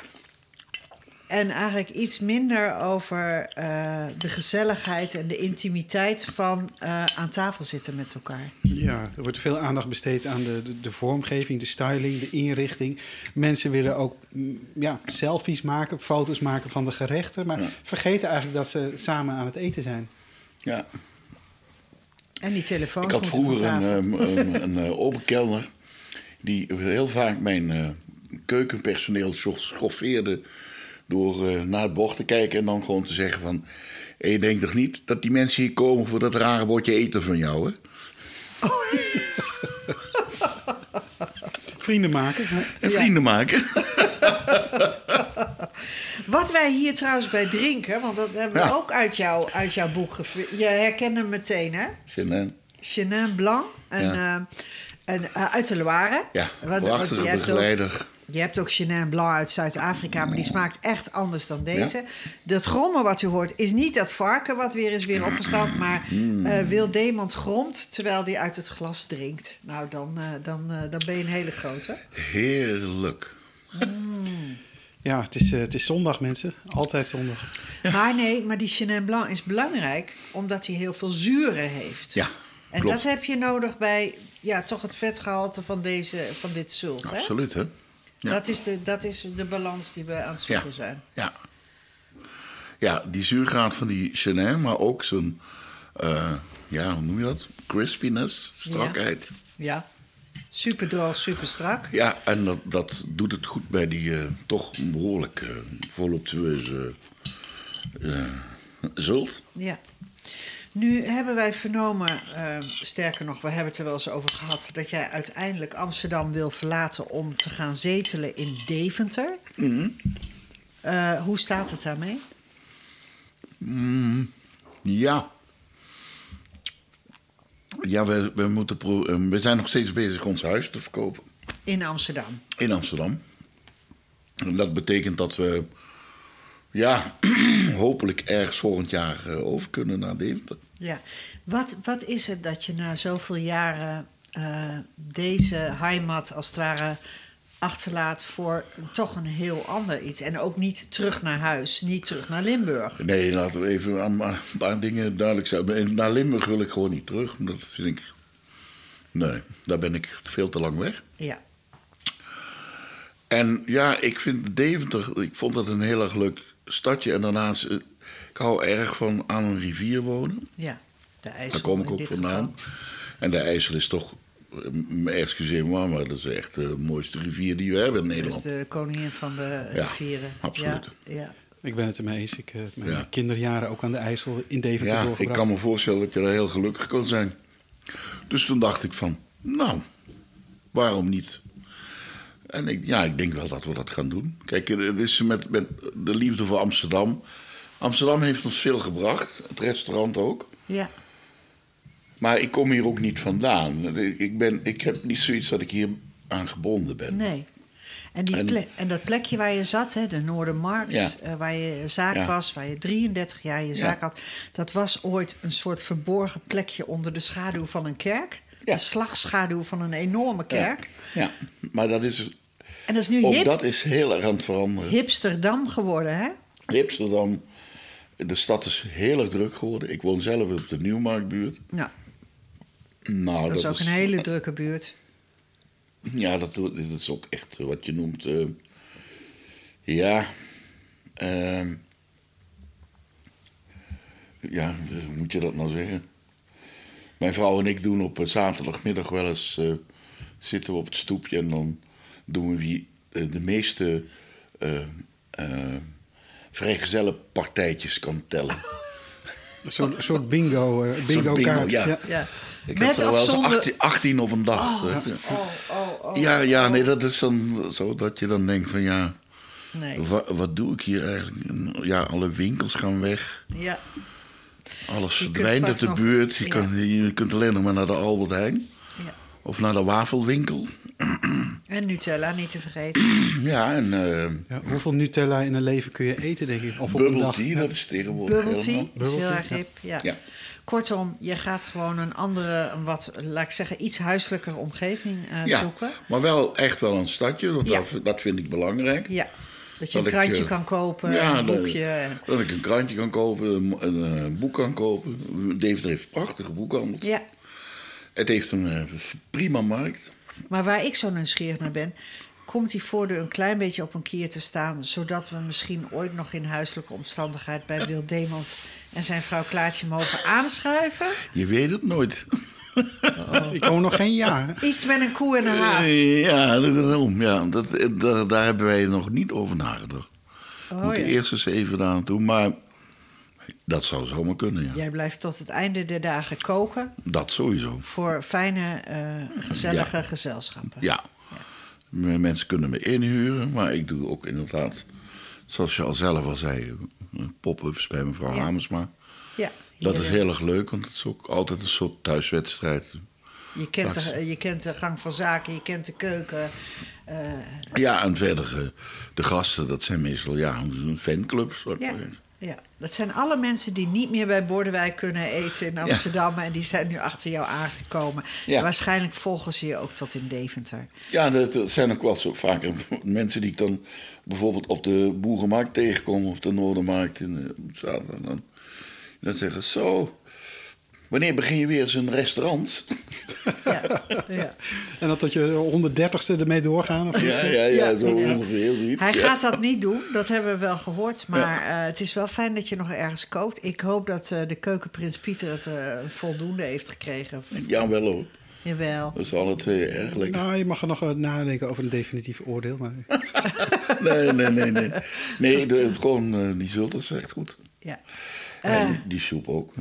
En eigenlijk iets minder over eh, de gezelligheid en de intimiteit van eh, aan tafel zitten met elkaar. Ja, er wordt veel aandacht besteed aan de, de, de vormgeving, de styling, de inrichting. Mensen willen ook mm, ja, selfies maken, foto's maken van de gerechten. Maar Ja. vergeten eigenlijk dat ze samen aan het eten zijn. ja. En die telefoons Ik had vroeger een, ehm, een, [laughs] een, eh, open kelner die heel vaak mijn eh, keukenpersoneel scho- schoffeerde door eh, naar het bord te kijken en dan gewoon te zeggen van... "Hé, je denkt toch niet dat die mensen hier komen voor dat rare bordje eten van jou, hè? [laughs] Vrienden maken. hè? En Ja. vrienden maken. [laughs] Wat wij hier trouwens bij drinken, want dat hebben we Ja. ook uit, jou, uit jouw boek gevonden. Je herkent hem meteen, hè? Chenin. Chenin Blanc. En, Ja. eh, en, eh, uit de Loire. Ja, Want- want je hebt ook-. Je hebt ook Chenin Blanc uit Zuid-Afrika, maar die smaakt echt anders dan deze. Dat grommen wat u hoort is niet dat varken wat weer is weer opgestampt, maar Mm. eh Wil Demand gromt terwijl hij uit het glas drinkt. Nou, dan, eh, dan, eh, dan ben je een hele grote. Heerlijk. Ja, het is, het is zondag, mensen. Altijd zondag. Maar nee, maar die Chenin Blanc is belangrijk omdat hij heel veel zuren heeft. Ja, En klopt. dat heb je nodig bij ja, toch het vetgehalte van, deze, van dit zult. Hè? Absoluut, hè? Ja. Dat, is de, dat is de balans die we aan het zoeken Ja. zijn. Ja. Ja, die zuurgraad van die Chenin, maar ook zijn, eh, ja, hoe noem je dat? Crispiness, strakheid. Ja. Super droog, super strak. Ja, en dat, dat doet het goed bij die eh, toch behoorlijk eh, voluptueuze zult. Ja. Nu hebben wij vernomen, eh, sterker nog, we hebben het er wel eens over gehad, dat jij uiteindelijk Amsterdam wil verlaten om te gaan zetelen in Deventer. Eh, hoe staat het daarmee? Ja. Ja, we, we, moeten pro- eh, we zijn nog steeds bezig ons huis te verkopen In Amsterdam. in Amsterdam. En dat betekent dat we, ja, [clears throat] hopelijk ergens volgend jaar eh, over kunnen naar Deventer. Ja. Wat, wat is het dat je na zoveel jaren eh, deze heimat als het ware achterlaat voor toch een heel ander iets? En ook niet terug naar huis, niet terug naar Limburg. Nee, laten we even aan een paar dingen duidelijk zijn. Naar Limburg wil ik gewoon niet terug. Dat vind ik. Nee, daar ben ik veel te lang weg. Ja. En ja, ik vind Deventer, ik vond dat een heel erg leuk stadje. En daarnaast, eh, ik hou erg van aan een rivier wonen. Ja. De IJssel Daar kom ik ook vandaan. geval. En de IJssel is toch, eh, excuseer me maar, dat is echt de mooiste rivier die we hebben in Dat is Nederland. de koningin van de Ja, rivieren. absoluut. Ja, ja. Ik ben het ermee eens. Ik heb mijn Ja. kinderjaren ook aan de IJssel in Deventer Ja, ik kan me voorstellen dat je daar heel gelukkig kan zijn. Dus toen dacht ik van, nou, waarom niet? En ik, ja, ik denk wel dat we dat gaan doen. Kijk, het is met, met de liefde voor Amsterdam. Amsterdam heeft ons veel gebracht, het restaurant ook. ja. Maar ik kom hier ook niet vandaan. Ik, ben, ik heb niet zoiets dat ik hier aan gebonden ben. Nee. En, die En- dat plekje waar je zat, hè, de Noordermarkt, Ja. eh, waar je zaak Ja. was, waar je 33 jaar je zaak Ja. had, dat was ooit een soort verborgen plekje onder de schaduw van een kerk. Ja. De slagschaduw van een enorme kerk. Ja, maar dat is, En dat is nu ook hip, dat is heel erg aan het veranderen. hipsterdam geworden, hè? Amsterdam, de stad is heel erg druk geworden. Ik woon zelf op de Nieuwmarktbuurt. Nou, Nou, dat is ook een hele drukke buurt. Ja, dat, dat is ook echt wat je noemt. eh, ja. ehm, ja, hoe moet je dat nou zeggen? Mijn vrouw en ik doen op een zaterdagmiddag wel eens. eh, zitten we op het stoepje en dan doen we wie eh, de meeste. eh eh vrijgezellenpartijtjes kan tellen. Zo'n soort bingo, eh, bingo bingo, kaart. ja. Ja. Ik Met heb er wel eens zonder- 18, 18 op een dag. weet je. Oh, oh, oh. Ja, ja, nee, dat is dan zo dat je dan denkt van ja, Nee. wa- wat doe ik hier eigenlijk? En Ja, alle winkels gaan weg, Ja. Alles verdwijnt uit de nog- buurt. Je, ja. kan, je kunt alleen nog maar naar de Albert Heijn ja. of naar de wafelwinkel. En Nutella, niet te vergeten. [clears throat] Ja, en eh Ja, hoeveel Nutella in een leven kun je eten, denk ik? Of op een bubble dag? tea, dat is tegenwoordig Bubble tea helemaal. is heel Bubble erg hip. Ja. Ja. Kortom, je gaat gewoon een andere, een wat, laat ik zeggen, iets huiselijker omgeving eh, Ja, zoeken. maar wel echt wel een stadje, want Ja. dat, dat vind ik belangrijk. Ja, dat je een Dat krantje eh, kan kopen, ja, een boekje. Dat ik een krantje kan kopen, een, een, eh, boek kan kopen. Deventer heeft prachtige boekhandels. Ja, Het heeft een eh, prima markt. maar waar ik zo nieuwsgierig naar ben... komt die voordeur een klein beetje op een kier te staan... zodat we misschien ooit nog in huiselijke omstandigheid... bij Wil Demans en zijn vrouw Klaartje mogen aanschuiven? Je weet het nooit. [laughs] Ik woon nog geen jaar. Iets met een koe en een haas. Eh, Ja, daarom. Ja, dat, eh, daar, hebben wij nog niet over nagedacht. We Oh, moeten ja. eerst eens even daar aan toe. Maar dat zou zomaar kunnen, ja. Jij blijft tot het einde der dagen koken... Dat sowieso. voor fijne, eh, gezellige gezelschappen. Ja. Mensen kunnen me inhuren, maar ik doe ook inderdaad, zoals je al zelf al zei, pop-ups bij mevrouw. Hamersma. Dat is eh, heel erg leuk, want het is ook altijd een soort thuiswedstrijd. Je kent, de, je kent de gang van zaken, je kent de keuken. eh, Ja, en verder eh, de gasten, dat zijn meestal ja, een fanclub. ja, ja, dat zijn alle mensen die niet meer bij Bordewijk kunnen eten in Amsterdam. En die zijn nu achter jou aangekomen. Ja. Waarschijnlijk volgen ze je ook tot in Deventer. Ja, dat, dat zijn ook wel zo vaker [laughs] mensen die ik dan bijvoorbeeld op de Boerenmarkt tegenkom... of de Noordermarkt in eh, zaterdag. Dan, dan zeggen ze, zo, wanneer begin je weer eens een restaurant? Ja, ja. En dan tot je 130ste ermee doorgaan? Of iets? ja, ja, ja, Ja, zo ja. ongeveer zoiets. Hij ja. gaat dat niet doen, dat hebben we wel gehoord. Maar eh, het is wel fijn dat je nog ergens kookt. Ik hoop dat eh, de keukenprins Pieter het eh, voldoende heeft gekregen. Ja, wel hoor. Jawel. Dat is alle twee erg lekker. Nou, je mag er nog nadenken over een definitief oordeel. Maar... [laughs] Nee, nee, nee, nee. Nee, de, het gewoon, die zult is echt goed. Ja. En Eh, die soep ook.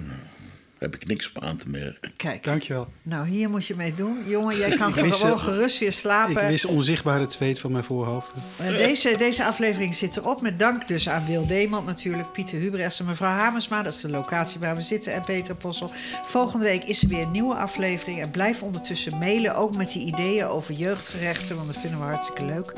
Heb ik niks op aan te merken. kijk, Dankjewel. nou hier moet je mee doen. Jongen, jij kan Ik wist, gewoon gerust weer Ik slapen. wist onzichtbaar het zweet van mijn voorhoofd. Eh, Deze, deze aflevering zit erop. Met dank dus aan Wil Deemand natuurlijk, Pieter Hubrechts en mevrouw Hamersma. Dat is de locatie waar we zitten. En Peter Possel. Volgende week is er weer een nieuwe aflevering. En blijf ondertussen mailen, ook met die ideeën over jeugdgerechten. Want dat vinden we hartstikke leuk.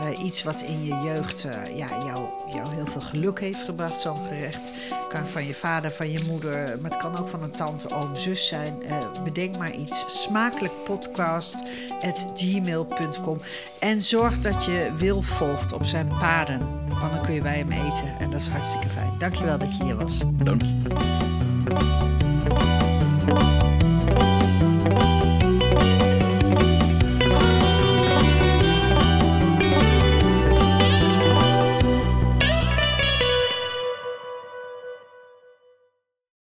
Eh, iets wat in je jeugd eh, ja, jou, jou heel veel geluk heeft gebracht, zo'n gerecht. Kan van je vader, van je moeder, maar het kan ook van tante, oom, zus zijn. Eh, bedenk maar iets. Smakelijkpodcast.gmail.com En zorg dat je Wil volgt op zijn paden. Want dan kun je bij hem eten. En dat is hartstikke fijn. Dankjewel dat je hier was. Dank.